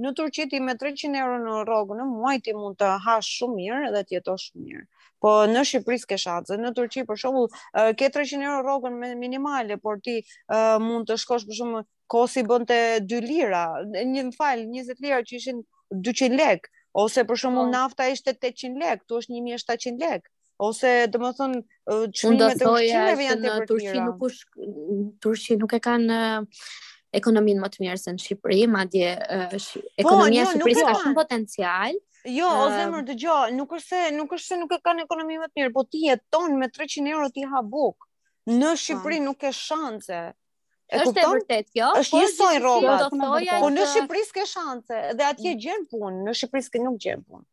Në Turqi ti me 300 euro në rrogë në muaj ti mund të hash shumë mirë dhe të jetosh shumë mirë. Po në Shqipëri s'ke shance. Në Turqi për shembull ke 300 euro rrogën minimale, por ti uh, mund të shkosh për shembull kosi bënte 2 lira, një më fal, 20 lira që ishin 200 lek, ose për shembull po. nafta ishte 800 lek, ktu është 1700 lek. ose domethënë çmimet e ushqimeve janë tepër të Turqi nuk kush Turqi nuk e kanë ekonomin më të mirë se në Shqipëri, madje uh, sh po, ekonomia po, e Shqipërisë ka shumë potencial. Jo, uh, o zemër dëgjo, nuk është se nuk është se nuk e kanë ekonomi më të mirë, po ti jeton me 300 euro ti ha buk. Në po. Shqipëri po. nuk ke shanse. E është e vërtet kjo? Është njësoj rroga. Po në Shqipëri s'ke shanse dhe atje mm. gjen punë, në Shqipëri s'ke, nuk gjen punë.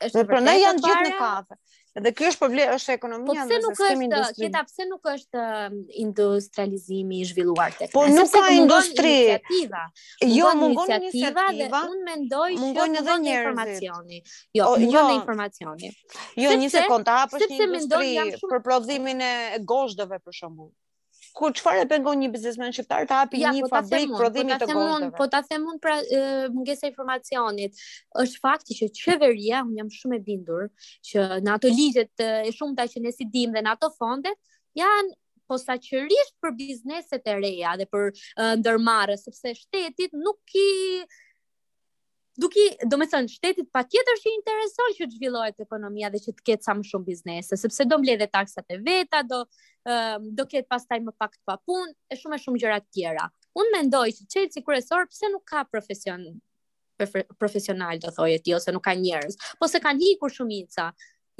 Është prandaj janë gjithë në kafe. Dhe kjo është problem, është ekonomia po ndërsa nuk është industri. Këta pse nuk është um, industrializimi i zhvilluar tek ne? Po nuk ka industri. Iniciativa. Jo, mungon iniciativa dhe unë mendoj që mungon edhe informacioni. Jo, mungon jo. informacioni. Jo, një sekond, të hapësh një industri për prodhimin e gozhdëve për shembull. ku çfarë e pengon një biznesmen shqiptar të hapi ja, një po fabrikë prodhimi po të gozhdëve? Po ta them unë pra mungesa e informacionit. Është fakti që qeveria, unë jam shumë e bindur që në ato ligjet e shumta që ne s'i dimë dhe në ato fondet janë posaçërisht për bizneset e reja dhe për uh, ndërmarrje, sepse shtetit nuk i duket, do me thënë, shtetit patjetër që i intereson që të zhvillohet ekonomia dhe që të ketë sa më shumë biznese, sepse do mbledhë taksat e veta, do, uh, do ketë pastaj më pak të papun, e shumë e shumë gjëra të tjera. Unë mendoj që çelësi kryesor, pse nuk ka profesion, profesional, do thoje ti, ose nuk ka njerëz, po se kanë ikur shumica,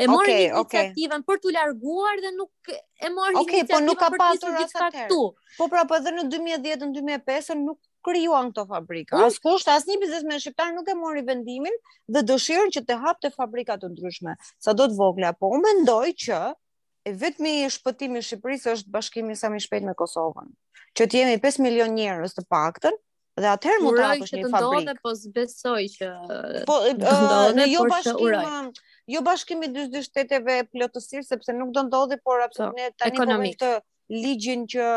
E morën okay, iniciativën okay. për t'u larguar dhe nuk e morën okay, iniciativën po nuk ka për të nisur diçka këtu. Po pra, po edhe në 2010 në 2005 nuk krijuan këto fabrika. Askush, asnjë biznesmen shqiptar nuk e mori vendimin dhe dëshirën që të hapte fabrika të ndryshme, sado të vogla, po unë mendoj që i vetmi shpëtim i Shqipërisë është bashkimi sa më i shpejtë me Kosovën. Që të jemi 5 milion njerëz të paktën, Dhe atëherë mund të hapësh një fabrik. Uroj që të ndodhë po s'besoj që po, të ndodhë, jo por që uroj. Jo bashkim i dy dy shteteve plotësisht sepse nuk do ndodhi, por po, absolutisht ne tani po me këtë ligjin që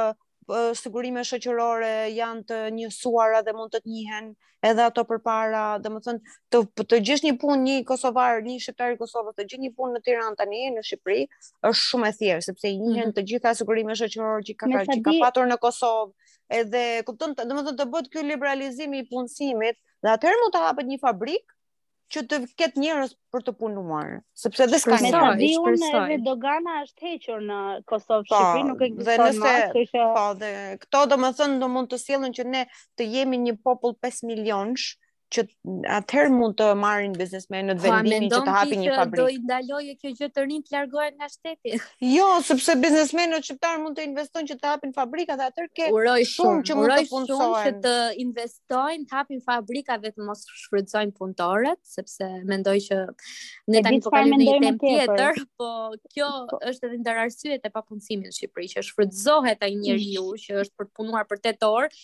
sigurimet shoqërore janë të njësuara dhe mund të të njihen edhe ato përpara, domethënë të të gjejë një punë një kosovar, një shqiptar i Kosovës të gjejë një punë në Tiranë tani në Shqipëri, është shumë e thjeshtë sepse i njihen mhm. të gjitha sigurimet shoqërore që ka që ka patur në Kosovë, edhe kupton domethënë të bëhet ky liberalizim i punësimit dhe atëherë mund të hapet një fabrikë që të ketë njerëz për të punuar, sepse dhe s'ka njerëz. Me sa di unë edhe dogana është hequr në Kosovë, po, Shqipëri nuk ekziston më. Dhe nëse, që... po, dhe këto do më thënë do mund të sjellin që ne të jemi një popull 5 milionsh, që atëherë mund të marrin biznesmenët po, vendimin që të hapin një fabrikë. Do i ndalojë kjo gjë të rinjtë të largohen nga shteti. Jo, sepse biznesmenët shqiptar mund të investojnë që të hapin fabrika dhe atëherë ke uroj shumë që mund të punësojnë. Uroj shumë që të investojnë, të hapin fabrika dhe të mos shfrytëzojnë punëtorët, sepse mendoj që ne tani po kalojmë në një temë tjetër, po kjo po. është edhe ndër arsyet e papunësimit në Shqipëri që shfrytëzohet ai njeriu që është për të punuar për 8 orë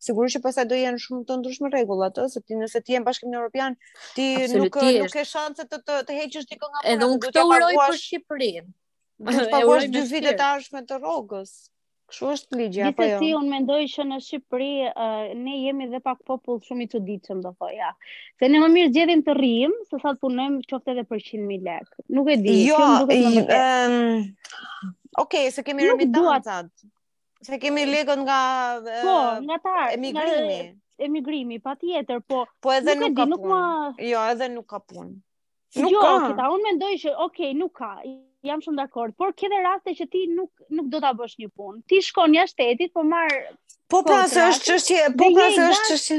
sigurisht që pastaj do jenë shumë të ndryshme rregullat, ëh, se ti nëse ti je në Bashkimin Evropian, ti nuk nuk ke shanse të të, të heqësh dikë nga puna. Edhe unë këtë uroj për Shqipërinë. Do të paguash dy vite të ardhshme të rrogës. Kështu është ligji apo jo? Gjithsesi unë mendoj që në Shqipëri uh, ne jemi dhe pak popull shumë i çuditshëm do thoja. Se ne më mirë zgjedhim të rrim, se sa të punojmë qoftë edhe për 100.000 lekë. Nuk e di, jo, kjo nuk e di. Ehm. Okej, se kemi remitancat. Se kemi lekët nga po, nga ta, emigrimi. Nga emigrimi, patjetër, po... Po edhe nuk, nuk ka punë. Ma... Jo, edhe nuk ka punë. Nuk jo, ka. Keta, unë mendoj që, okej, nuk ka, jam shumë dakord, por ke dhe raste që ti nuk, nuk do ta bësh një punë. Ti shkon jashtë shtetit, po marr... Po pra, se është çështje, po pra, se është qështje...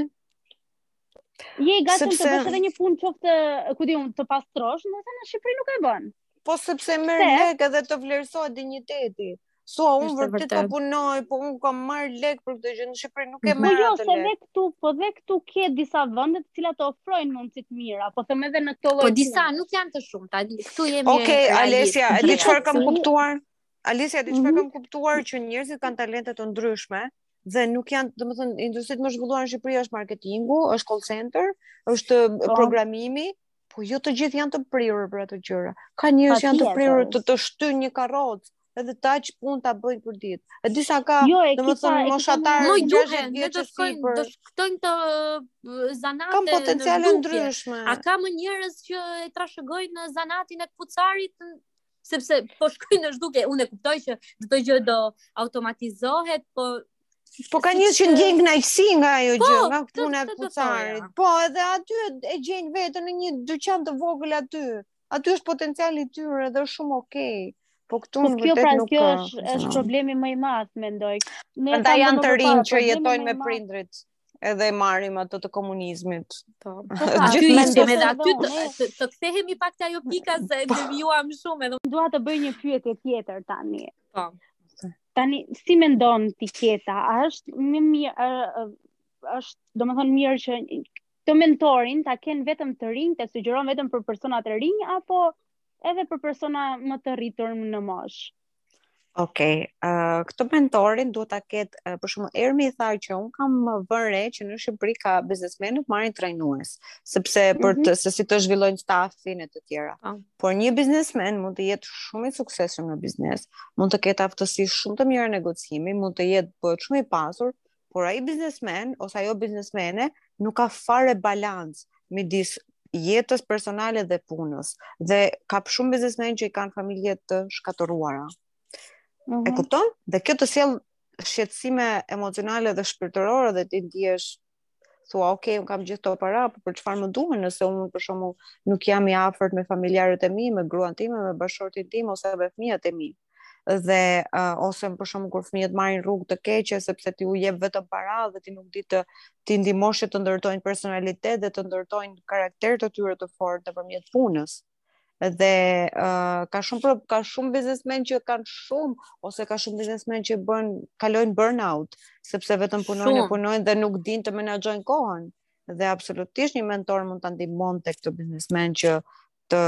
Je i gatshëm sepse... të bësh edhe një punë qoftë, ku di unë, të pastrosh, ndërsa në Shqipëri nuk e bën. Po sepse merr lek edhe të vlerësohet dinjiteti. So, unë vërtet të po punoj, po unë marr lek për këtë gjë, në Shqipëri nuk e mhm. marr po jo, atë lek. Po jo, se dhe këtu, po dhe këtu ke disa vënde të cilat të ofrojnë mundësi të mira, po themi edhe në këto lojë. Po disa, nuk janë të shumta, këtu jemi... Okej, Alesia, e di çfarë kam kuptuar? Alesia, e di çfarë mhm. kam kuptuar që njerëzit kanë talente të ndryshme, dhe nuk janë, domethënë, industritë më të zhvilluara në Shqipëri është marketingu, është call center, është po. programimi, po jo të gjithë janë të prirur për ato gjëra. Ka njerëz që janë të prirur të shtyjnë një karrocë edhe atë punë ta bëjnë përditë. E di sa ka, jo, domethënë, më shatarë, më gjushen, dhe të shkojnë, për... të shkëtojnë të uh, zanate kam potenciale në ndryshme. A ka më njerëz që e trashëgojnë zanatin e këpucarit sepse po shkon në zhdukje, unë e kuptoj që çdo gjë do automatizohet, po Po ka njerëz që ndjejnë kënaqësi nga ajo po, gjë, nga puna e këpucarit. Po, edhe aty e gjejnë veten në një dyqan të vogël aty. Aty është potenciali i tyre dhe është shumë okay. Po këtu po, në vërtet pra, nuk ka. Kjo është është problemi më i madh, mendoj. Andaj janë të rinj që jetojnë me prindërit. edhe e marrim ato të komunizmit. Po. po pra, Gjithsesi edhe aty të, të kthehemi pak te ajo pika se po. devijuam shumë edhe dua të bëj një pyetje tjetër tani. Po. Tani si mendon ti Keta? A është më mirë është, domethënë mirë që të mentorin ta kenë vetëm të rinjtë, e sugjeron vetëm për persona të rinj apo edhe për persona më të rritur në moshë? Ok, uh, këtë mentorin duhet ta ketë, uh, për shembull Ermi tha që unë kam vënë re që në Shqipëri ka biznesmenë që marrin trajnues, sepse mm -hmm. për mhm. të, se si të zhvillojnë stafin e të tjera. Oh. Por një biznesmen mund të jetë shumë i suksesshëm në biznes, mund të ketë aftësi shumë të mira negocimi, mund të jetë bëhet shumë i pasur, Por ai biznesmen ose ajo biznesmene nuk ka fare balancë midis jetës personale dhe punës. Dhe ka shumë biznesmen që i kanë familje të shkatërruara. Mm -hmm. E mhm. kupton? Dhe kjo të sjell shqetësime emocionale dhe shpirtërore dhe ti ndihesh thua, ok, unë kam gjithë këto para, po për çfarë më duhen nëse unë për shembull nuk jam i afërt me familjarët e mi, me gruan time, me bashkëshortin tim, ose me fëmijët e mi. dhe uh, ose për shembull kur fëmijët marrin rrugë të keqe sepse ti u jep vetëm para dhe ti nuk di t'i ndihmosh të ndërtojnë personalitet dhe të ndërtojnë karakter të tyre të fortë nëpërmjet punës dhe uh, ka shumë ka shumë biznesmen që kanë shumë ose ka shumë biznesmen që bën kalojnë burnout sepse vetëm punojnë e punojnë dhe nuk dinë të menaxhojnë kohën dhe absolutisht një mentor mund t'i ndihmonte këto biznesmen që të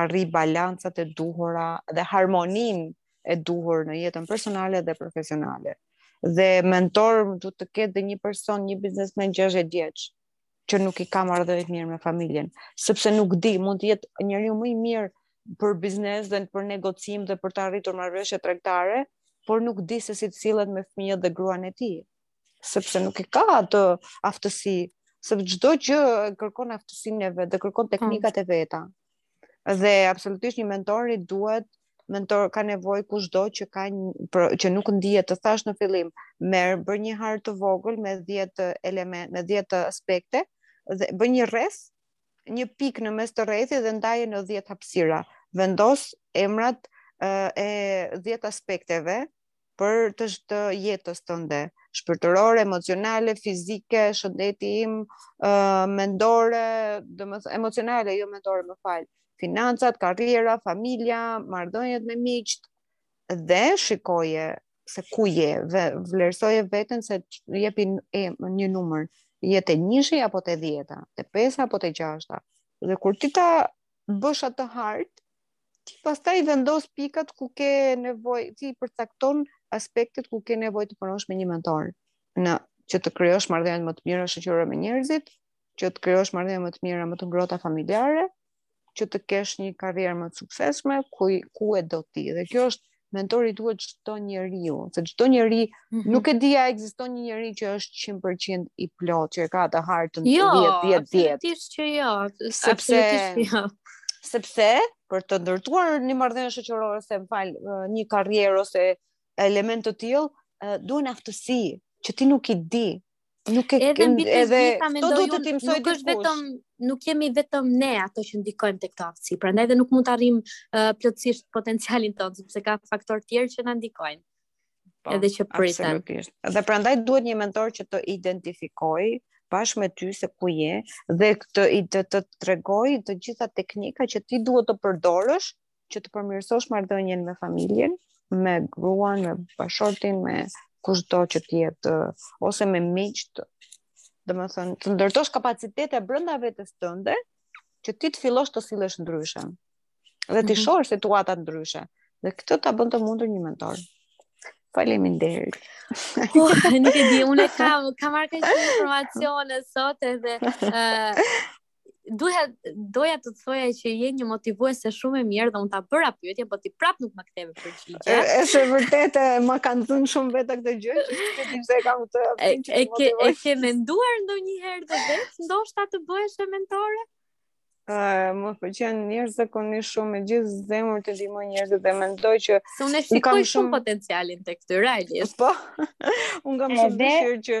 arrijnë balancat e duhura dhe harmoninë e duhur në jetën personale dhe profesionale. Dhe mentor duhet të ketë dhe një person, një biznesmen 60 vjeç që nuk i ka marrëdhëniet mirë me familjen, sepse nuk di, mund të jetë njeriu më i mirë për biznes dhe për negocim dhe për të arritur marrëveshje tregtare, por nuk di se si të sillet me fëmijët dhe gruan e tij. sepse nuk i ka ato aftësi, sepse çdo gjë kërkon aftësinë e vet dhe kërkon po. teknikat e veta. Dhe absolutisht një mentor i duhet mentor ka nevojë kushdo që ka një, për, që nuk ndihet të thashë në fillim, merr bëj një hartë të vogël me 10 elemente, me 10 aspekte dhe bëj një rreth, një pikë në mes të rrethit dhe ndaje në 10 hapësira. Vendos emrat e 10 aspekteve për të shtë jetës tënde, shpirtërore, emocionale, fizike, shëndeti im, uh, mendore, domethënë, emocionale, jo mendore, më fal, financat, karriera, familja, marrëdhëniet me miqt, dhe shikoje se ku je, dhe vlerësoje vetën se jepi e, një numër, je te njëshi apo te dhjeta, te pesa apo te gjashta, dhe kur ti ta bësh atë hartë, Ti pastaj vendos pikat ku ke nevojë, ti përcakton aspektet ku ke nevojë të punosh me një mentor. Në që të krijosh marrëdhënie më të mira shoqërore me njerëzit, që të krijosh marrëdhënie më të mira më të ngrohta familjare, që të kesh një karrierë më të suksesshme, ku ku e do ti. Dhe kjo është mentori i duhet çdo njeriu, se çdo njeri mm -hmm. nuk e di a ekziston një njeri që është 100% i plotë, që e ka të hartën 10 10 10. Jo, absolutisht që jo, sepse jo. Sepse për të ndërtuar një marrëdhënie shoqërore se më fal, një karrierë ose element të tillë, duhen aftësi që ti nuk i di. Nuk e edhe këto duhet të t'i mësojë dikush. Nuk është vetëm nuk jemi vetëm ne ato që ndikojmë tek këto aftësi. Prandaj edhe nuk mund të arrijmë uh, plotësisht potencialin tonë, sepse ka faktorë tjerë që na ndikojnë. Po, edhe që priten. Dhe prandaj duhet një mentor që të identifikojë bashkë me ty se ku je dhe të të, të tregojë të gjitha teknikat që ti duhet të përdorësh që të përmirësosh marrëdhënien me familjen, me gruan, me bashkëshortin, me kushdo që të jetë ose me miqtë, domethënë të ndërtosh kapacitete brenda vetes tënde që ti të fillosh të sillesh ndryshe. Dhe t'i mhm. shohësh situatat ndryshe. Dhe këtë ta bën të mundur një mentor. Faleminderit. Po, nuk e di, unë kam kam marrë këtë informacion sot edhe Duha doja të të thoja që je një motivuese shumë e mirë dhe unë ta bëra pyetjen, po ti prapë nuk më ktheve përgjigje. Është e vërtetë, më kanë thënë shumë vetë këtë gjë, që ti se kam të e, e ke e ke menduar ndonjëherë të vetë, ndoshta të bëhesh edhe mentore? Uh, më pëlqen njerëz zakonisht shumë me gjithë zemër të ndihmoj njerëz dhe mendoj që se unë e shikoj kam shumë, shumë potencialin tek ty realisht. Po. unë kam shumë dëshirë që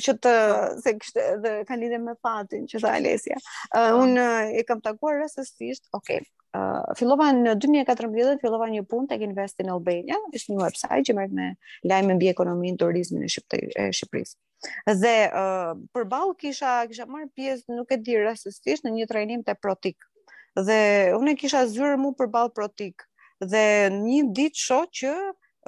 që të se kishte dhe ka lidhje me fatin që tha Alesia. Uh, unë e kam takuar rastësisht, ok, uh, fillova në 2014 fillova një punë tek Invest in Albania, është një website që merret me lajme mbi ekonominë, turizmin e Shqipërisë. Dhe uh, përballë kisha kisha marrë pjesë, nuk e di rastësisht në një trajnim te Protik. Dhe unë e kisha zyrën mu përballë Protik. Dhe një ditë shoh që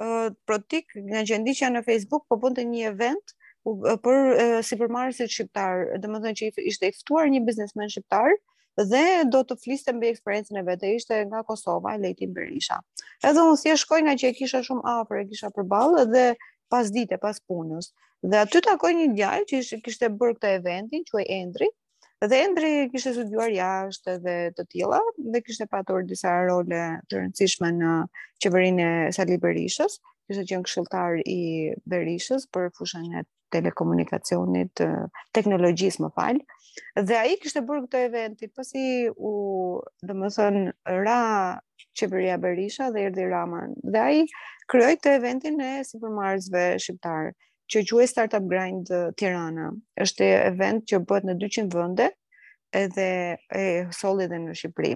uh, Protik ngaqë e ndiqja në Facebook po bënte një event për uh, sipërmarrësit shqiptar, domethënë që ishte i ftuar një biznesmen shqiptar dhe do të fliste mbi eksperiencën e vet, ishte nga Kosova, Lejtin Berisha. Edhe unë thjesht shkoj ngaqë e kisha shumë afër, e kisha përballë dhe pas dite, pas punës. Dhe aty takoj një djalë që ishte kishte bërë këtë eventin, quhej Endri, Dhe Endri kishte studiuar jashtë dhe të tilla dhe kishte patur disa role të rëndësishme në qeverinë e Sali Berishës, kishte qenë këshilltar i Berishës për fushën e telekomunikacionit, teknologjisë, më fal. Dhe ai kishte bërë këtë eventin, pasi u, domethënë, ra qeveria Berisha dhe erdhi Rama. Dhe ai krijoi këtë eventin e sipërmarrësve shqiptarë. që quhej Startup Grind Tirana. Është event që bëhet në 200 vënde edhe e solli dhe në Shqipëri.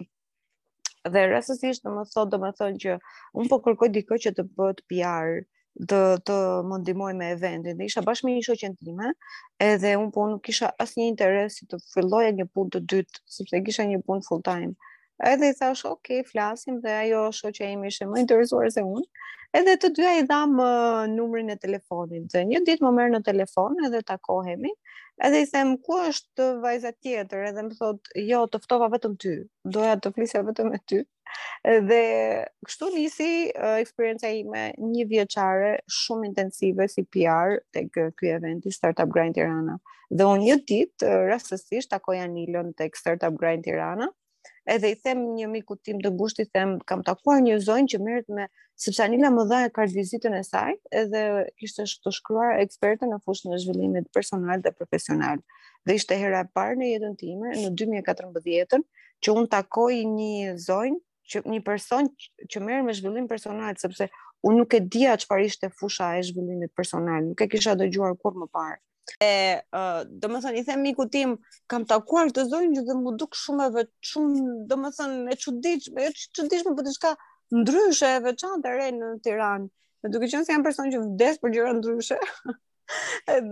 Dhe rastësisht do më thotë domethënë që un po kërkoj dikë që të bëhet PR të të më ndihmojë me eventin. Dhe isha bashkë me një shoqen time, edhe un po nuk kisha asnjë interes që të filloja një punë të dytë, sepse kisha një punë full time. Edhe i thash, ok, flasim dhe ajo shoqja ime ishte më interesuar se unë. Edhe të dyja i dham uh, numrin e telefonit. Dhe një ditë më merr në telefon edhe takohemi. Edhe i them ku është vajza tjetër, edhe më thot, "Jo, të ftova vetëm ty. Doja të flisja vetëm me ty." Dhe kështu nisi uh, eksperienca ime një vjeçare shumë intensive si PR tek ky eventi Startup Grind Tirana. Dhe unë një ditë, rastësisht, takoj Anilën tek Startup Grind Tirana, edhe i them një mikut tim të ngushtë, i them, kam takuar një zonjë që merret me, sepse Anila më dha kartëvizitën e saj, edhe kishte të shkruar eksperte në fushën e zhvillimit personal dhe profesional. Dhe ishte hera e parë në jetën time, në 2014-ën, që unë takoj një zonjë që një person që merret me zhvillim personal sepse unë nuk e dija çfarë ishte fusha e zhvillimit personal, nuk e kisha dëgjuar kurrë më parë. E, uh, domethënë, i them mikut tim, kam takuar këtë zonjë dhe m'u duk shumë e, shumë, domethënë, e çuditshme, e çuditshme po diçka ndryshe e veçantë e re në Tiranë, dhe duke qënë se jam person që vdes për gjëra ndryshe,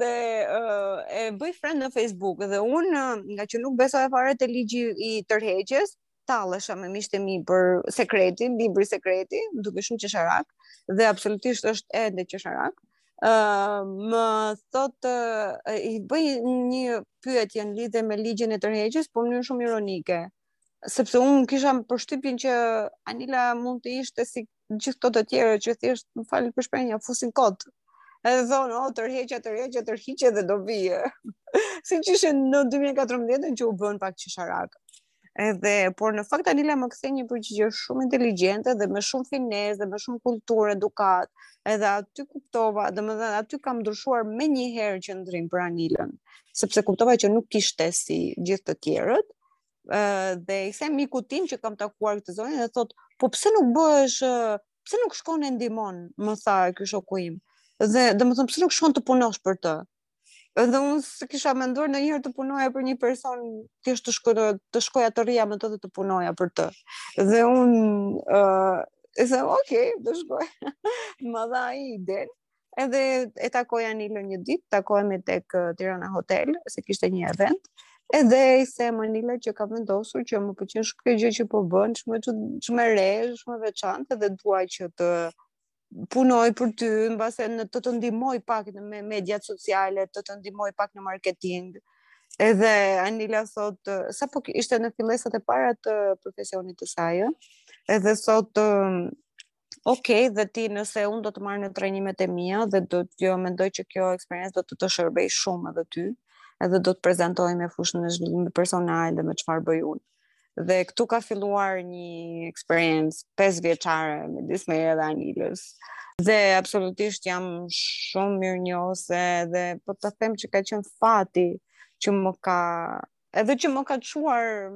dhe uh, e bëj friend në Facebook, dhe unë, nga që nuk besoja fare te ligji i tërheqjes, tallesha me miqtë e mi për sekretin, libri sekreti, dukej shumë qesharak dhe absolutisht është ende qesharak. Ë uh, më thot uh, i bëj një pyetje në lidhje me ligjin e tërheqjes, por në mënyrë shumë ironike. Sepse unë kisha përshtypjen që Anila mund të ishte si gjithë këto të tjerë që thjesht më fal për shprehjen, ia fusin kot. Edhe thonë, o, oh, tërheqja, tërheqja, tërhiqja dhe do vijë. siç ishte në 2014 që u bënë pak qesharakë. Edhe, por në fakt Anila më kthen një përgjigje shumë inteligjente dhe me shumë finezë dhe me shumë kulturë, edukatë. Edhe aty kuptova, domethënë aty kam ndryshuar menjëherë qëndrim për Anilën, sepse kuptova që nuk ishte si gjithë të tjerët dhe i them mikut tim që kam takuar këtë zonjë dhe thot, po pse nuk bëhesh, pse nuk shkon e ndihmon, më tha ky shoku im. Dhe domethënë, pse nuk shkon të punosh për të? Dhe unë s'e kisha menduar ndonjëherë të punoja për një person, thjesht të shkoja të, shkoja të rrija me të dhe të punoja për të. Dhe unë, uh, e se, okej, okay, të shkoja, ma dha ai idenë, Edhe e takoj Anilën një ditë, takohemi tek Tirana Hotel, se kishte një event. Edhe i them Anila që kam vendosur që më pëlqen shumë kjo gjë që po bën, shumë e re, shumë e veçantë dhe dua që të punoj për ty, mbase të të ndihmoj pak me mediat sociale, të të ndihmoj pak në marketing. Edhe Anila thotë, sapo ishte në fillesat e para të profesionit të saj, edhe thotë Ok, dhe ti nëse unë do të marr në trajnimet e mia dhe do të jo mendoj që kjo eksperiencë do të të shërbejë shumë edhe ty, edhe do të prezantoj me fushën e zhvillimit personal dhe me çfarë bëj unë. Dhe këtu ka filluar një eksperiencë 5 vjeçare midis meje dhe Anilës. Dhe absolutisht jam shumë mirënjohëse dhe po ta them që ka qenë fati që më ka edhe që më ka çuar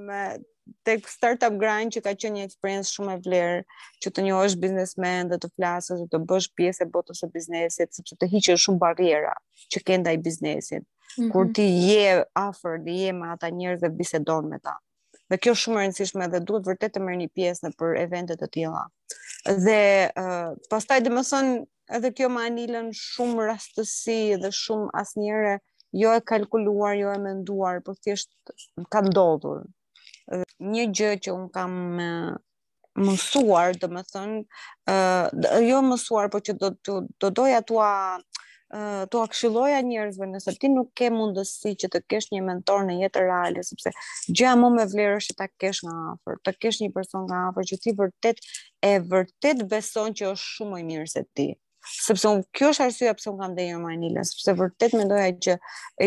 tek startup grind që ka qenë një eksperiencë shumë e vlerë, që të njohësh biznesmen dhe të flasësh dhe të bëhesh pjesë e botës së biznesit, sepse të heq shumë barriera që ke ndaj biznesit. Mm -hmm. Kur mhm. ti je afër dhe je me ata njerëz dhe bisedon me ta. Dhe kjo është shumë e rëndësishme dhe duhet vërtet të merrni pjesë nëpër evente të tilla. Dhe uh, pastaj domethënë edhe kjo me Anilën shumë rastësi dhe shumë asnjëherë jo e kalkuluar, jo e menduar, por thjesht ka ndodhur. Një gjë që un kam mësuar, domethënë, ë jo mësuar, por që do do, do doja t'ua, t'ua këshilloja njerëzve nëse ti nuk ke mundësi që të kesh një mentor në jetë reale sepse gjëja më me vlerë është ta kesh nga afër, të kesh një person nga afër që ti vërtet e vërtet beson që është shumë më i mirë se ti. sepse unë kjo është arsyeja pse unë kam ndenjur me Anilën, sepse vërtet mendoja që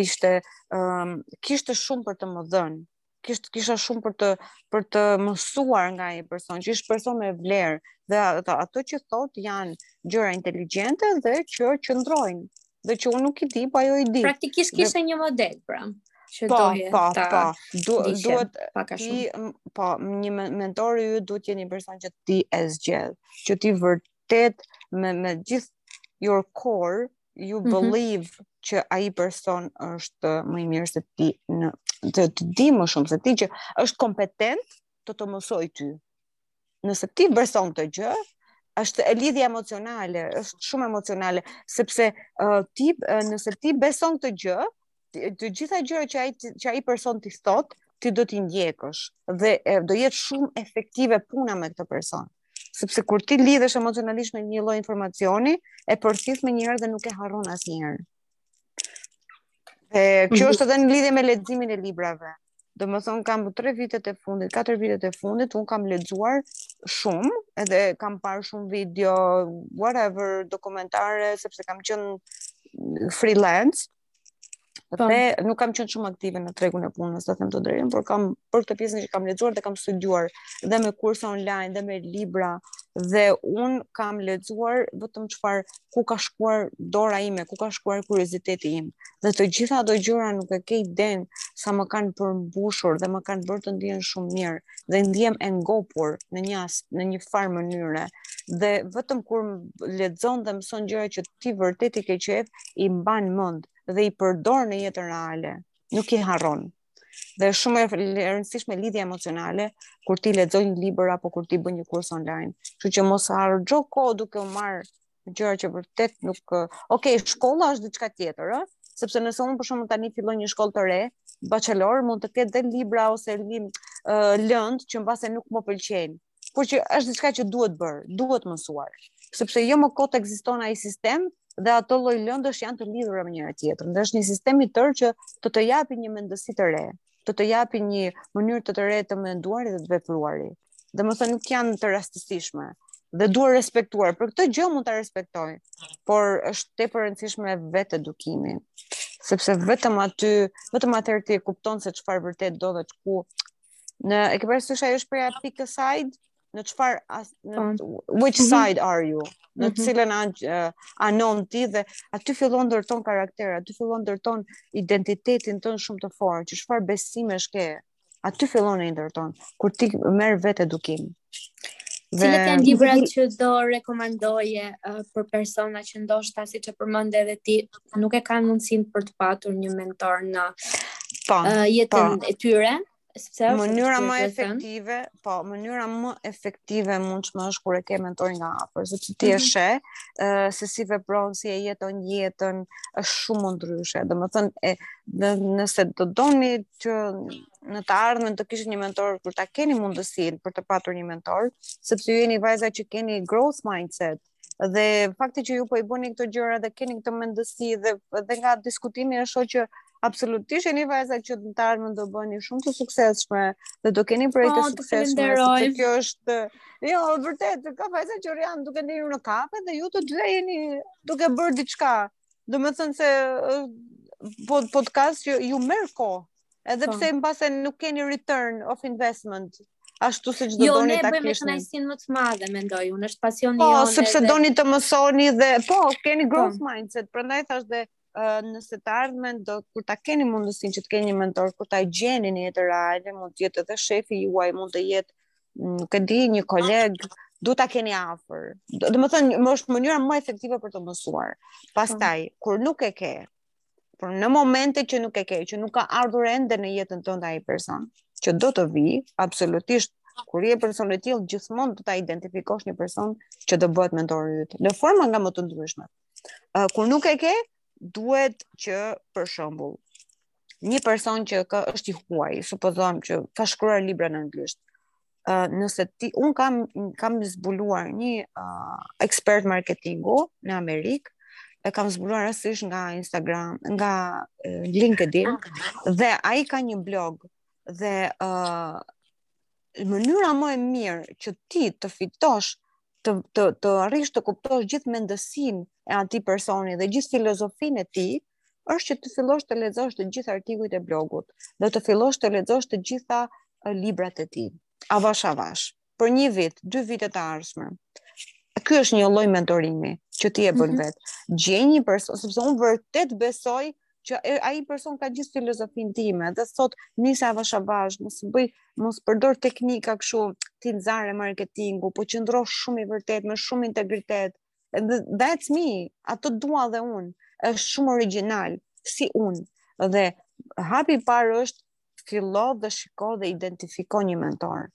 ishte ëm um, kishte shumë për të më dhënë. Kishte kisha shumë për të për të mësuar nga ai person, që është person me vlerë dhe ato, ato që thotë janë gjëra inteligjente dhe që qëndrojnë dhe që unë nuk i di, po ajo i di. Praktikisht kishte dhe... një model, pra që po, doje po, ta po. Du, duhet pak a shumë. Ti, po, një mentori yt duhet të jetë një person që ti e zgjedh, që ti vër, vërtet me me gjithë your core you mhm. believe mm -hmm. që ai person është më i mirë se ti, të, të di më shumë se ti që është kompetent të të mësojë ty. Nëse ti beson këtë gjë, është lidhje emocionale, është shumë emocionale, sepse uh, ti, uh, nëse ti beson këtë gjë, të gjitha gjërat që ai që ai person të thot, ti do t'i ndjekësh dhe e, do jetë shumë efektive puna me këtë person. Sepse kur ti lidhesh emocionalisht me një lloj informacioni, e përthith menjëherë dhe nuk e harron asnjëherë. E kjo është edhe në lidhje me leximin e librave. Domethënë, kam 3 vitet e fundit, 4 vitet e fundit, unë kam lexuar shumë, edhe kam parë shumë video, whatever, dokumentare, sepse kam qënë freelance, Dhe nuk kam qenë shumë aktive në tregun e punës, të them të drejtën, por kam parë këtë pjesën që kam lexuar dhe kam studiuar dhe me kurse online dhe me libra dhe un kam lexuar vetëm çfarë ku ka shkuar dora ime, ku ka shkuar kurioziteti im. Dhe të gjitha ato gjëra nuk e ke idenë sa më kanë përmbushur dhe më kanë bërë të ndihem shumë mirë dhe ndihem e ngopur në një as, në një farë mënyre. Dhe vetëm kur lexon dhe mëson gjëra që ti vërtet i ke qejf, i mban mend dhe i përdor në jetën reale, nuk i harron. Dhe është shumë e rëndësishme lidhja emocionale kur ti lexon një libër apo kur ti bën një kurs online. Kështu që mos harxho kohë duke u marr gjëra që vërtet nuk Ok, shkolla është diçka tjetër, ëh, sepse nëse unë për shembull tani filloj një shkollë të re, bachelor mund të ketë dhe libra ose lën uh, lëndë që mbase nuk më pëlqejnë. por që është diçka që duhet bërë, duhet mësuar, sepse jo më kot ekziston ai sistem dhe ato lloj lëndësh janë të lidhura me njëra tjetrën. Dhe është një sistem i tërë që të të japi një mendësi të re, të të japi një mënyrë të të re të menduari dhe të vepruari. Domethënë nuk janë të rastësishme dhe duhet respektuar. Për këtë gjë mund ta respektoj, por është tepër e rëndësishme vetedukimi, sepse vetëm aty, vetëm atëherë ti e kupton se çfarë vërtet do dhe ku Në e ke parasysh ajo shprehja pick a side? Në çfarë as në po. which mhm. side are you? Në të mhm. cilën an, uh, anon ti dhe aty fillon ndërton karakter, aty fillon ndërton identitetin tënd shumë të fortë, që çfarë besimesh ke. Aty fillon e ndërton kur ti merr vetedukim. Dhe... Cilët janë librat që do rekomandoje uh, për persona që ndoshta siç e përmende dhe ti, nuk e kanë mundësinë për të patur një mentor në po, uh, jetën po. e tyre? Sepse mënyra më efektive, po, mënyra më efektive e mundshme është kur e ke mentorin nga afër, sepse ti e mhm. sheh mm -hmm. uh, se si vepron, si e jeton jetën, është shumë ndryshe. Domethënë, nëse do doni që në të ardhmen të kishit një mentor kur ta keni mundësinë për të patur një mentor, sepse ju jeni vajza që keni growth mindset dhe fakti që ju po i bëni këto gjëra dhe keni këtë mendësi dhe dhe nga diskutimi e shoh që absolutisht jeni vajza që në të ardhmen do bëni shumë të suksesshme dhe do keni projekte oh, suksesshme. Sepse kjo është jo vërtet, ka vajza që janë duke ndenjur në kafe dhe ju të dy jeni duke bërë diçka Domethënë se po podcast ju merr kohë. Edhe po. pse mbase nuk keni return of investment, ashtu siç do jo, doni ta kishni. Jo, ne bëjmë kënaqësinë më të madhe, mendoj unë, është pasioni po, jonë. Po, sepse dhe... doni të mësoni dhe po, keni po. growth po. mindset, prandaj thash dhe uh, nëse në të ardhmen do kur ta keni mundësinë që të keni një mentor, kur ta gjeni në jetën reale, mund të jetë edhe shefi juaj, mund të jetë nuk e di, një koleg, duhet ta keni afër. Domethënë, është mënyra më efektive për të mësuar. Pastaj, po. kur nuk e ke, por në momentet që nuk e ke, që nuk ka ardhur ende në jetën tënde ai person, që do të vijë, absolutisht kur je person i tillë, gjithmonë do ta identifikosh një person që do bëhet mentori yt, në forma nga më të ndryshme. Uh, kur nuk e ke, duhet që për shembull një person që ka është i huaj, supozojmë që ka shkruar libra në anglisht. Ë uh, nëse ti unë kam kam zbuluar një uh, ekspert marketingu në Amerikë, e kam zbuluar rastësisht nga Instagram, nga uh, LinkedIn dhe ai ka një blog dhe ë uh, mënyra më e mirë që ti të fitosh të të të arrish të kuptosh gjithë mendësinë e atij personi dhe gjithë filozofinë e tij, është që të fillosh të lexosh të gjithë artikujt e blogut dhe të fillosh të lexosh të gjitha librat e tij. Avash avash, për një vit, dy vite të ardhshme. Ky është një lloj mentorimi që ti e bën mm -hmm. vet. Gjej një person, sepse unë vërtet besoj që ai person ka gjithë filozofinë time dhe thotë nise avash avash, mos bëj, mos përdor teknika kështu tinzare marketingu, po qëndro shumë i vërtetë me shumë integritet. Mm Dhe that's me, atë dua dhe unë, është shumë origjinal, si unë, dhe hapi i parë është fillo dhe shiko dhe identifiko një mentor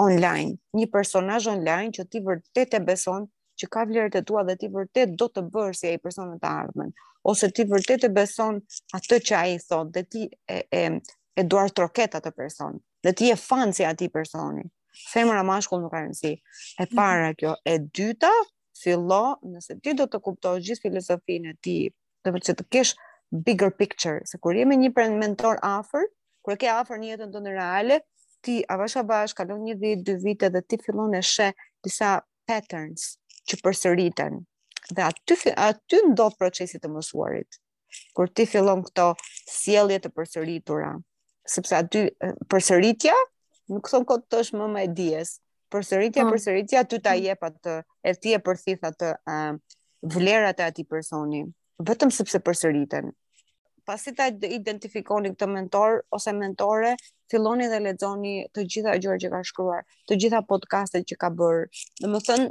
online, një personazh online që ti vërtet e beson që ka vlerat e tua dhe ti vërtet do të bëhesh si ai person në të ardhmen, ose ti vërtet e beson atë që ai thotë dhe ti e, e, e duartroket atë person. dhe ti je fans i atij personi. Femër a mashkull nuk ka rëndësi. E mhm. para kjo, e dyta, fillo nëse ti do të kuptosh gjithë filozofinë e tij, do të thotë të kesh bigger picture, se kur je me një mentor afër, kur e ke afër në jetën tënde reale, ti avash avash kalon një vit, dy vite dhe ti fillon e sheh disa patterns që përsëriten. Dhe aty aty ndodh procesi i të mësuarit. kur ti fillon këto sjellje të përsëritura, sepse aty përsëritja nuk thonë kot është mëma e dijes. Përsëritja, mm. përsëritja ty ta mm. jep atë, e ti e përthith atë uh, vlerat e atij personi, vetëm sepse përsëriten. Pasi ta identifikoni këtë mentor ose mentore, filloni dhe lexoni të gjitha gjërat që ka shkruar, të gjitha podcastet që ka bërë. Domethënë,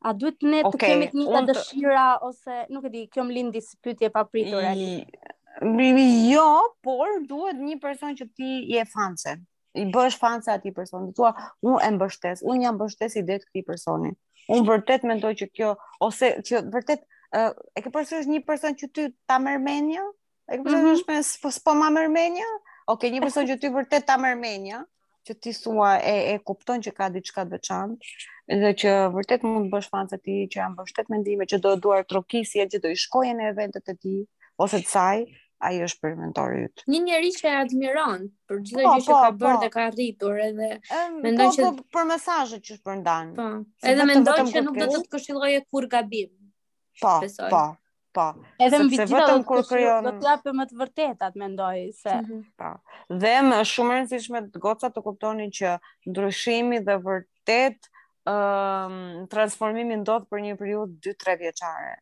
A duhet ne të okay, kemi të njëjta dëshira ose nuk e di, kjo më lindi si pyetje papritur. Jo, por duhet një person që ti je fanse. I bëhesh fanse atij personi. Thua, unë e mbështes, unë jam mbështes i idetë e këtij personi. Unë vërtet mendoj që kjo ose që vërtet e ke parasysh një person që ty ta merr mendja, E ke parasysh mm -hmm. një person po s'po ma merr mendja? Ok, një person që ti vërtet ta merr mendja, që ti thua e e kupton që ka diçka të veçantë dhe që vërtet mund të bëhesh fansja e tij që ia mbështet mendime që do ta duartrokisje që do i shkoje në eventet e tij ose të saj, ai është pra mentori yt. Një njeri që e admiron për çdo po, gjë që po, ka bërë po. dhe ka arritur edhe mendon që për mesazhet që shpërndan. Po. Edhe mendon që nuk do të të këshillojë kurrë gabim. Po. Po. Po. Edhe mbi të gjitha vetëm kur krijon do të japë më të vërtetat, mendoj se. Mhm. Po. Dhe më shumë e rëndësishme goca të kuptoni që ndryshimi dhe vërtet ëm um, transformimi ndodh për një periudhë 2-3 vjeçare.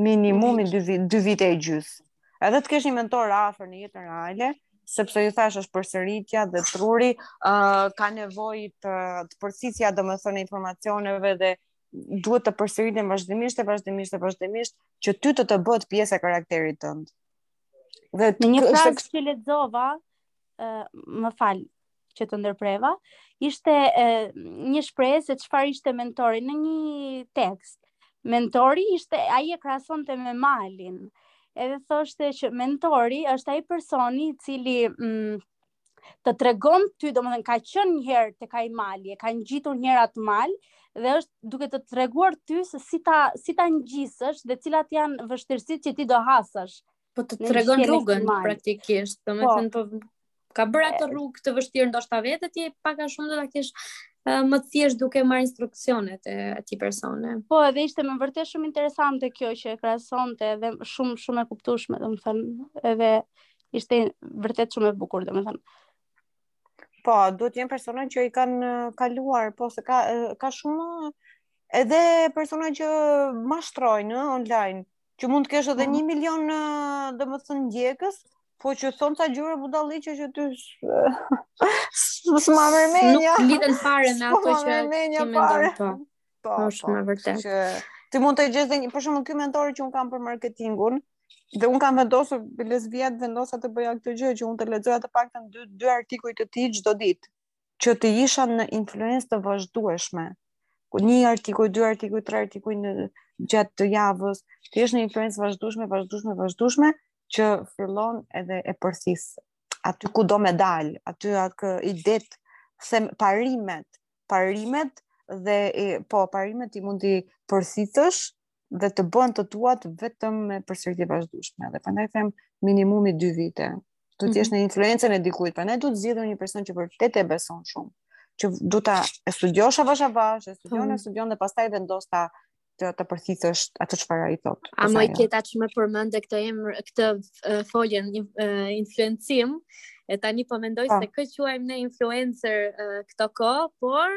Minimumi 2 vite, 2 vite e gjys. Edhe të kesh një mentor afër në jetën reale, sepse siç thashë është përsëritja dhe truri uh, ka nevojë te përsëritja domethënë e informacioneve dhe duhet të përsëriten vazhdimisht e vazhdimisht e vazhdimisht që ty të të bëhet pjesë e karakterit tënd. Dhe në një frazë që lexova, ë uh, më fal që të ndërpreva, ishte uh, një shprehje se çfarë ishte mentori në një tekst. Mentori ishte ai e krahasonte me malin. Edhe thoshte që mentori është ai personi i cili mm, të tregon ty, domethënë ka qenë një herë tek ai mali, e ka ngjitur një herë atë mal dhe është duke të treguar ty se si ta si ta ngjitësh dhe cilat janë vështirësitë që ti do hasësh. Po të tregon rrugën praktikisht, domethënë po. e ka bërë atë rrugë të vështirë ndoshta vetë ti pak a shumë do ta kesh më të thjeshtë duke marrë instruksionet e atij personi. Po, edhe ishte me vërtet shumë interesante kjo që e krahasonte dhe shumë shumë e kuptueshme, domethënë, edhe Ishte vërtet shumë e bukur, domethënë. Po, duhet të jenë persona që i kanë kaluar, po se ka ka shumë edhe persona që mashtrojnë online, që mund të kesh edhe 1 mhm. milion domethënë ndjekës, po që thon ca gjëra budalliqe që ty s'ta merr mendja. Nuk lidhen fare me ato që ti mendon, po. Po, është po, me vërtet. Që ti mund të gjesh një, për shembull, ky mentor që un kam për marketingun, Dhe unë kam vendosur, biles vjet vendosa të bëja këtë gjë, që unë të lexoja të paktën dy, dy artikuj të tij çdo ditë, që të isha në influencë të vazhdueshme. Një artikuj, dy artikuj, tre artikuj gjatë javës, të isha në influencë të vazhdueshme, vazhdueshme, vazhdueshme, që fillon edhe e përthith. Aty ku do me dalë, aty atë e di ti, se parimet, parimet dhe e, po, parimet mund t'i përthithësh, dhe t'i bësh të tuat vetëm me përsëritje të vazhdueshme. Dhe prandaj them minimumi 2 vite. Duhet të jesh mhm. në influencën e dikujt, prandaj duhet zgjedhur një person që vërtet e beson shumë, që duhet ta studiosh avash avash, e studion, e mhm. studion dhe pastaj vendos ta të të përthithësh atë çfarë ai thotë. A meqë tashmë përmende këtë emër, këtë uh, foljen uh, influencim, e tani po mendoj pa. Po. se kë quajmë ne influencer uh, këto kohë, por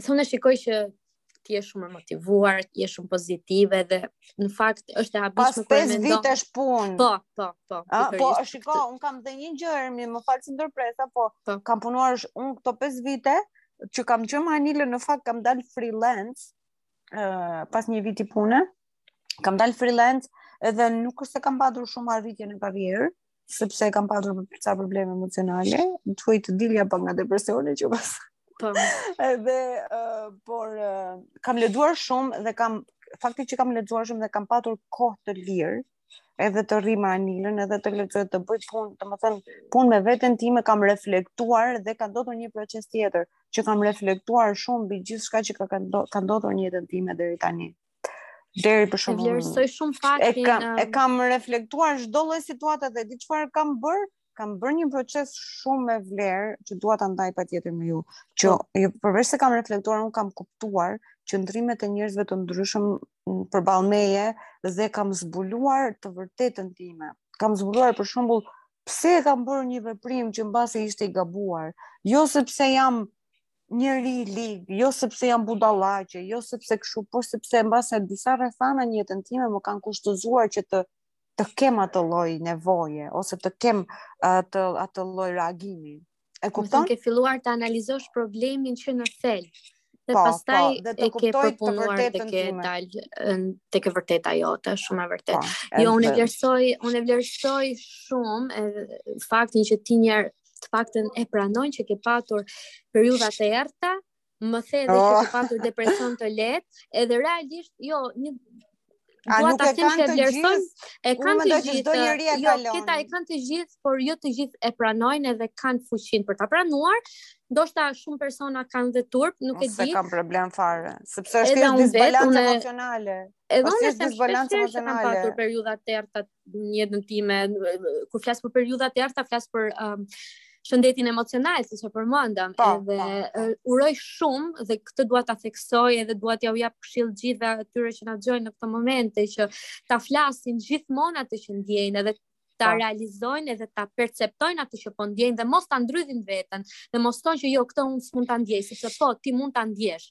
Se unë shikoj që ti je shumë e motivuar, je shumë pozitive dhe në fakt është e habishme kur e mendon. Pas 5 vitesh punë. Po, po, po. A, po, shiko, këtë... unë kam dhe një gjë Ermi, më fal se ndërpreva, po, po. kam punuar unë këto 5 vite që kam qenë me Anilën në fakt kam dal freelance ë uh, pas një viti pune. Kam dal freelance edhe nuk është se kam patur shumë arritje në karrierë, sepse kam patur ca probleme emocionale, m'u desh të dilja pak nga depresioni që pata. Po. Edhe, uh, por, uh, kam lexuar shumë dhe kam, fakti që kam lexuar shumë dhe kam patur kohë të lirë, edhe të rri me Anilën, edhe të lexoj të bëj punë, domethënë, punë me veten time kam reflektuar dhe ka ndodhur një proces tjetër, që kam reflektuar shumë mbi gjithçka që ka ka ndodhur në jetën time deri tani. Deri për shembull... E vlerësoj shumë faktin... E kam, e kam reflektuar çdo lloj situate dhe di çfarë kam bërë, kam bërë një proces shumë me vlerë që dua ta ndaj patjetër me ju. Që po. jo, përveç se kam reflektuar, unë kam kuptuar qëndrimet e njerëzve të ndryshëm përballë meje dhe kam zbuluar të vërtetën time. Kam zbuluar për shembull pse kam bërë një veprim që mbase ishte i gabuar. Jo sepse jam njeri i lig, jo sepse jam budallaqe, jo sepse kështu, por sepse mbase disa rrethana në jetën time më kanë kushtëzuar që të të kem atë lloj nevoje ose të kem atë atë lloj reagimi. E kupton? Ke filluar të analizosh problemin që në thelb. Dhe po, pastaj po, dhe e ke përpunuar dhe ke dalë tek e vërteta jote, shumë e vërtetë. Po, jo, unë vlerësoj, unë vlerësoj shumë e, faktin që ti njerë të paktën e pranon që ke patur periudha të errëta, më the edhe oh. që ke patur depresion të lehtë, edhe realisht jo një A nuk e kanë të gjithë? E kanë të gjithë. Jo, këta e kanë të gjithë, por jo të gjithë e pranojnë edhe kanë fuqinë për ta pranuar. Ndoshta shumë persona kanë dhe turp, nuk e di. O s'e kam problem fare, sepse është një disbalancë emocionale. Edhe unë e them se kam patur periudha të errëta në jetën time, kur flas për periudha të errëta, flas për um, shëndetin emocional, siç e përmendëm, po, edhe po. Po. Uh, uroj shumë dhe këtë dua ta theksoj edhe dua t'jua jap këshillë të gjithëve atyre që na dëgjojnë në këto momente që ta flasin gjithmonë atë që ndjejnë edhe ta po. realizojnë edhe ta perceptojnë atë që po ndjejnë dhe mos ta ndrydhin veten dhe mos thonë që jo këtë unë s'mund ta ndjej sepse po ti mund ta ndjesh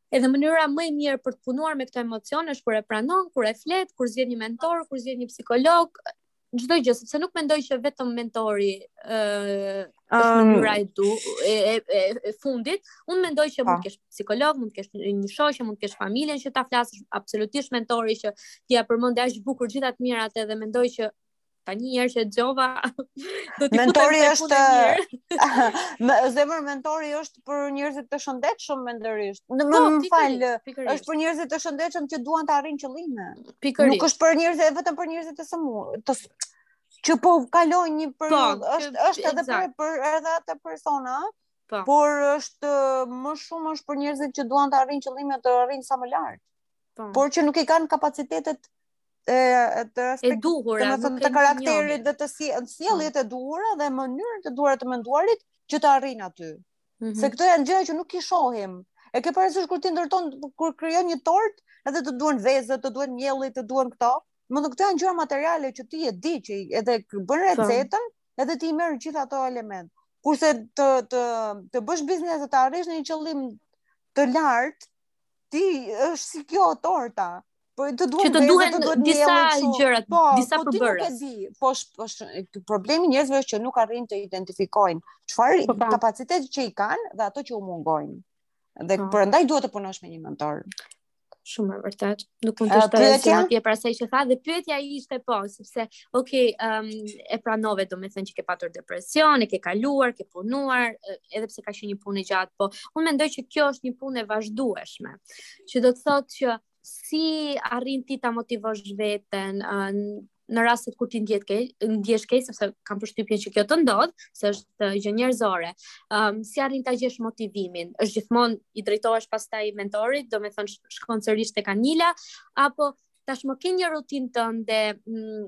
Edhe mënyra më e mirë për të punuar me këto emocione është kur e pranon, kur e flet, kur zgjedh një mentor, kur zgjedh një psikolog, çdo gjë, sepse nuk mendoj që vetëm mentori ë uh, është um, mënyra e du e, e, e, e fundit. Unë mendoj që mund të po. kesh psikolog, mund të kesh një shoqe, mund të kesh familjen që ta flasësh absolutisht mentori që ti ia përmende aq bukur gjithë të mirat edhe mendoj që Ta një herë që e dëgjova, do t'i mentori putem është, me, zemër, mentori është për njerëzit e shëndetshëm mendërisht. Në më më fal, është për njerëzit e shëndetshëm që duan të arrin qëllime. Pikërisht. Nuk është për njerëzit, e vetëm për njerëzit e sëmu. Të, që po kalojnë një periudhë, po, është, është edhe për, për edhe ata persona, po. por është më shumë është për njerëzit që duan të arrin qëllime të arrin sa më lartë. Po. Por që nuk i kanë kapacitetet e të respektit, duhura, domethënë të karakterit dhe të si, sjelljet po. e duhura dhe mënyrat e duhura të menduarit që të arrin aty. Mm -hmm. Se këto janë gjëra që nuk i shohim. E ke parasysh kur ti ndërton kur krijon një tortë, edhe të duhen vezët, të duhen mielli, të duhen këto. Domethënë këto janë gjëra materiale që ti e di që edhe bën po. recetën, edhe ti i merr gjithë ato elementë. Kurse të të të bësh biznes të arrish në një qëllim të lartë, ti është si kjo torta. Po të duhen të duhen të duhet disa gjëra, po, disa po, përbërës. Po po problemi i njerëzve është që nuk arrin të identifikojnë çfarë po, po. kapacitet që i kanë dhe ato që u mungojnë. Dhe po. prandaj duhet të punosh me një mentor. Shumë e vërtetë. Nuk mund të shtoj asgjë pas asaj që tha dhe pyetja ishte po, sepse ok, um, e pranove domethënë që ke patur depresion, e ke kaluar, ke punuar, edhe pse ka qenë një punë e gjatë, po unë mendoj që kjo është një punë e vazhdueshme. Që do të thotë që si arrin ti ta motivosh veten uh, në rastet kur ti ndihesh keq, ndihesh keq sepse kam përshtypjen që kjo të ndodh, se është gjë njerëzore. Ëm um, si arrin ta gjesh motivimin? Është gjithmonë i drejtohesh pastaj mentorit, domethënë shkon sërish tek Anila apo tashmë ke një rutinë tënde mm,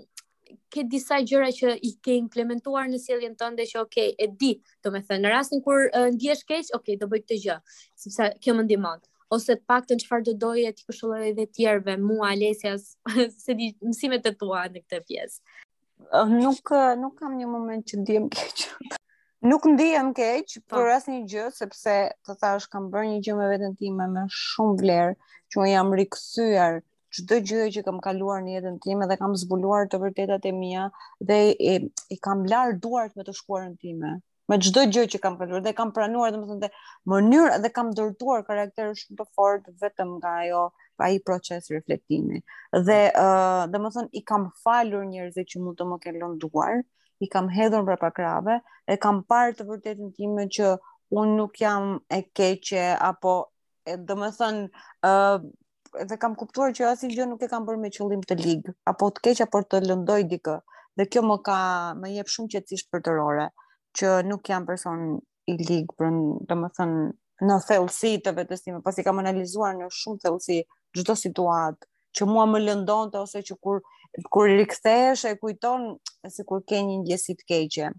ke disa gjëra që i ke implementuar në sjelljen tënde që ok, e di, domethënë në rastin kur uh, ndihesh keq, ok, do bëj këtë gjë, sepse kjo më ndihmon ose të paktën çfarë do doje t'i këshilloje dhe të tjerëve, mua, Alesias, se di mësimet e tua në këtë pjesë. Nuk nuk kam një moment që ndihem keq. Nuk ndihem keq po. për asnjë gjë sepse të thashë kam bërë një gjë me veten time me shumë vlerë që unë jam rikthyer çdo gjë që kam kaluar në jetën time dhe kam zbuluar të vërtetat e mia dhe e, i kam larë duart me të shkuarën time me çdo gjë që kam kaluar dhe kam pranuar domethënë dhe mënyrë dhe kam ndërtuar karakter shumë të fortë vetëm nga ajo ai proces reflektimi dhe uh, domethënë i kam falur njerëzit që mund të më kenë lënduar i kam hedhur mbrapa krave e kam parë të vërtetën time që unë nuk jam e keqe apo domethënë uh, dhe kam kuptuar që asnjë gjë nuk e kam bërë me qëllim të lig, apo të keq apo të lëndoj dikë. Dhe kjo më ka më jep shumë qetësi shpirtërore që nuk jam person i lig, domethënë në thellësi të vetes sime, pasi kam analizuar në shumë thellësi çdo situatë që mua më lëndonte ose që kur kur i rikthehesh e kujton sikur ke një ndjesi të keqe.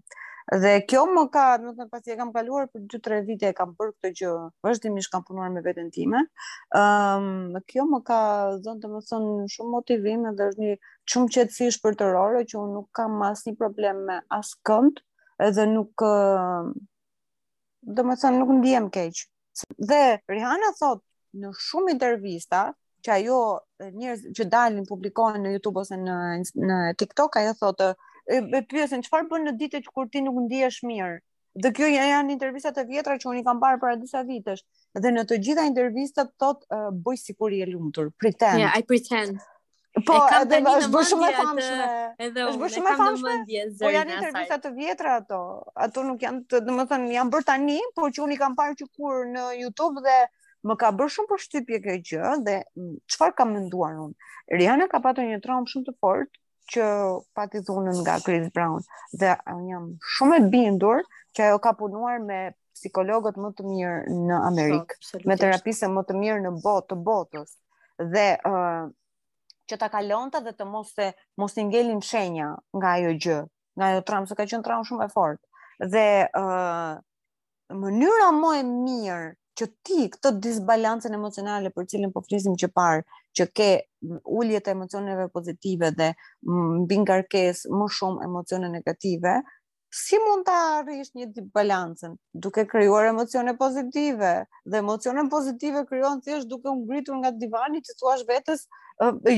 Dhe kjo më ka, domethënë pasi e kam kaluar për 2-3 vite e kam bërë këtë gjë, vazhdimisht kam punuar me veten time. Ëm, um, kjo më ka dhënë domethënë shumë motivim dhe është një shumë qetësi shpirtërore që unë nuk kam asnjë problem me askënd, edhe nuk ëm, um, domethënë nuk ndihem keq Dhe Rihanna thot në shumë intervista që ajo njerëz që dalin publikohen në YouTube ose në në TikTok ajo thotë e, e pyesin çfarë bën në ditët kur ti nuk ndihesh mirë. Dhe kjo janë intervista të vjetra që unë i kam parë para disa vitesh dhe në të gjitha intervistat thot uh, bëj sikur je e lumtur, pretend. Yeah, I pretend. Po, e kam tani është bërë shumë e famshme. Edhe unë, është bërë shumë e famshme. Po janë intervista të vjetra ato. Ato nuk janë, të, domethënë janë bërë tani, por që unë i kam parë që kur në YouTube dhe më ka bërë shumë përshtypje kjo gjë dhe çfarë kam menduar unë. Rihanna ka patur një traumë shumë të fortë që pati dhunën nga Chris Brown dhe unë jam shumë e bindur që ajo ka punuar me psikologët më të mirë në Amerikë, so, me terapistët më të mirë në botë, të botës. Dhe ë uh, që ta kalonte dhe të mos të mos i ngelin shenja nga ajo gjë, nga ajo traumë, se ka qenë traumë shumë e fortë. Dhe ë uh, mënyra më e mirë që ti këtë disbalancën emocionale për të cilën po flisnim që parë, që ke ulje të emocioneve pozitive dhe mbingarkesë më shumë emocione negative, si mund ta arrish një tip balancën duke krijuar emocione pozitive dhe emocione pozitive krijohen thjesht duke u ngritur nga divani t'i thuash vetes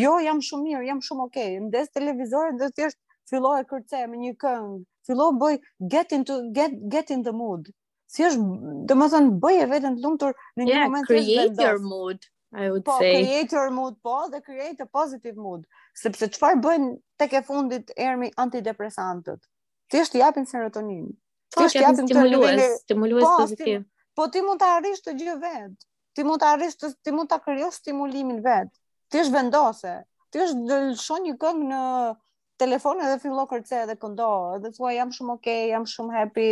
jo jam shumë mirë jam shumë okay ndes televizorin dhe thjesht fillo e kërce me një këngë fillo bëj get into get get in the mood si është, domethënë, bëje veten të lumtur në një yeah, moment të zbendosë. Yeah, create your mood, I would po, say. Po, create your mood, po, dhe create a positive mood. Sepse qëfar bëjnë tek e fundit ermi antidepresantët? Thjesht japin serotonin. Po, thjesht japin stimulues, të stimulues po, pozitiv. Po, ti mund ta arrish të gjithë vetë. Ti mund të arrish të, ti mund ta krijosh stimulimin vetë. Thjesht vendose. Thjesht lësho një këngë në, telefon edhe fillo kërce edhe këndo, edhe thua jam shumë oke, okay, jam shumë happy,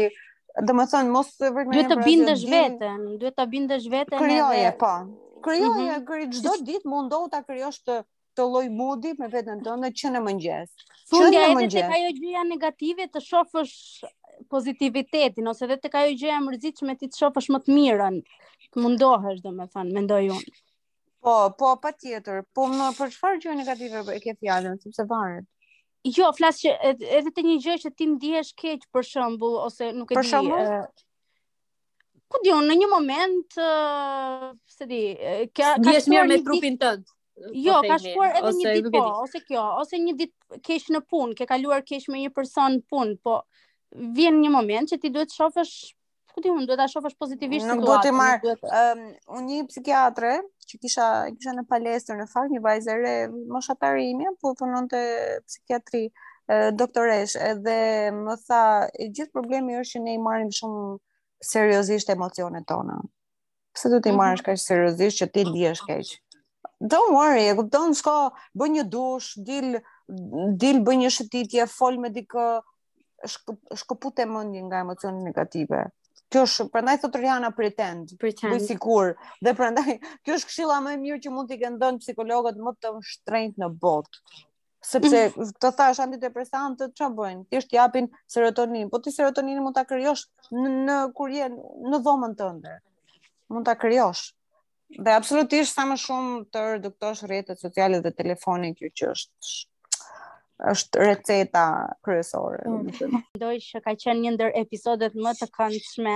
domethënë, mos të vërë në duhet të bindësh veten, duhet ta bindësh veten Krijoje, edhe... po, krijoje, mm -hmm. çdo ditë mundohu ta krijosh këtë lloj mudi me veten tënde që në mëngjes. Fundja edhe tek ajo gjëja negative të shofësh pozitivitetin, ose edhe tek ajo gjëja e mërzitshme ti të shofësh më të mirën, të mundohesh, domethënë, mendoj unë. Po, po, patjetër. Po, më për çfarë gjë negative e ke fjalën, sepse varet. Jo, flas që edhe te një gjë që ti ndihesh keq për shembull ose nuk e di. Për shembull, ku di unë në një moment, uh, s'e di, ka ka shkuar me trupin dit... tënd. Po jo, ka shkuar edhe një ditë po, ose kjo, ose një ditë keq në punë, ke kaluar keq me një person në punë, po vjen një moment që ti duhet të shofësh Ku di unë duhet ta shofësh pozitivisht situatën. Nuk duhet t'i marr. Duhet... Um, unë një psikiatre që e kisha në palestër në fakt një vajzë e re moshatare ime, po punonte psikiatri doktoreshë edhe më tha gjithë problemi është që ne i marrim shumë seriozisht emocionet tona. Pse do t'i mhm. marrësh kaq seriozisht që ti ndihesh keq? Don't worry, e kupton, s'ka, bë një dush, dil, dil bë një shëtitje, fol me dikë, shkëpute mendjen nga emocionet negative. Kjo është, prandaj thotë Rihanna pretend, pretend. bëj sikur. Dhe prandaj kjo është këshilla më e mirë që mund t'i kenë dhënë psikologët më të shtrenjtë në botë. Sepse mhm. të thashë antidepresantët ç'a bëjnë? Thjesht japin serotonin, po ti serotoninën mund ta krijosh në, në kur je në dhomën tënde. Mund ta krijosh. Dhe absolutisht sa më shumë të reduktosh rrjetet sociale dhe telefonin kjo që është është receta kryesore. Mm. Mendoj që ka qenë një ndër episodet më të këndshme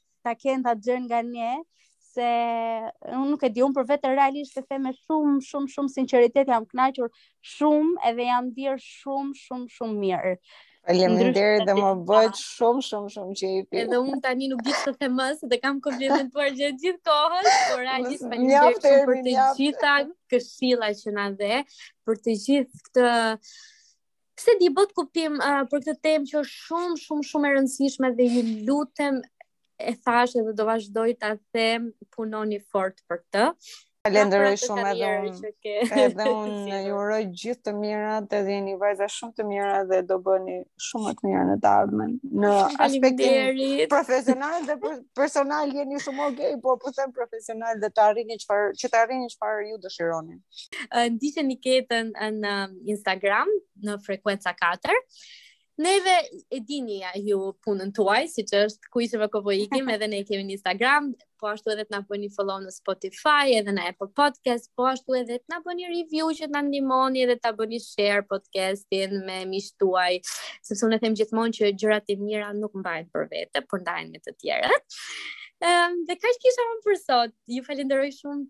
ta kenë ta dëgjojnë nga ne se unë nuk e di unë për vete realisht e them me shumë shumë shumë sinqeritet jam kënaqur shumë edhe jam ndier shumë shumë shumë mirë. Faleminderit dhe më bëhet shumë shumë shumë qejfi. Edhe unë tani nuk di ç'të them më, se të kam komplimentuar gjatë gjithë kohës, por realisht faleminderit shumë për të gjitha këshillat që na dhe, për të gjithë këtë S'e di, bën dot kuptim uh, për këtë temë që është shumë shumë shumë e rëndësishme dhe ju lutem e thashë edhe do vazhdoj ta them punoni fort për këtë. Falenderoj shumë edhe unë. Edhe unë ju uroj gjithë të mirat, edhe jeni vajza shumë të mira dhe do bëni shumë më të mira në të ardhmen. Në aspektin profesional dhe personal jeni shumë ok, po po them profesional dhe të arrini çfarë që të arrini çfarë ju dëshironi. Ndiqeni Ketën në Instagram në frekuenca 4. Neve e dini ja, ju punën tuaj, siç është, ku ishim, okej po ikim, edhe ne kemi në Instagram, po ashtu edhe të na bëni follow në Spotify, edhe në Apple Podcast, po ashtu edhe të na bëni review që të na ndihmoni edhe ta bëni share podcastin me miqtë tuaj, sepse unë e them gjithmonë që gjërat e mira nuk mbahen për vete, por ndahen me të tjerët. Um, dhe kaq kishim për sot, ju falenderoj shumë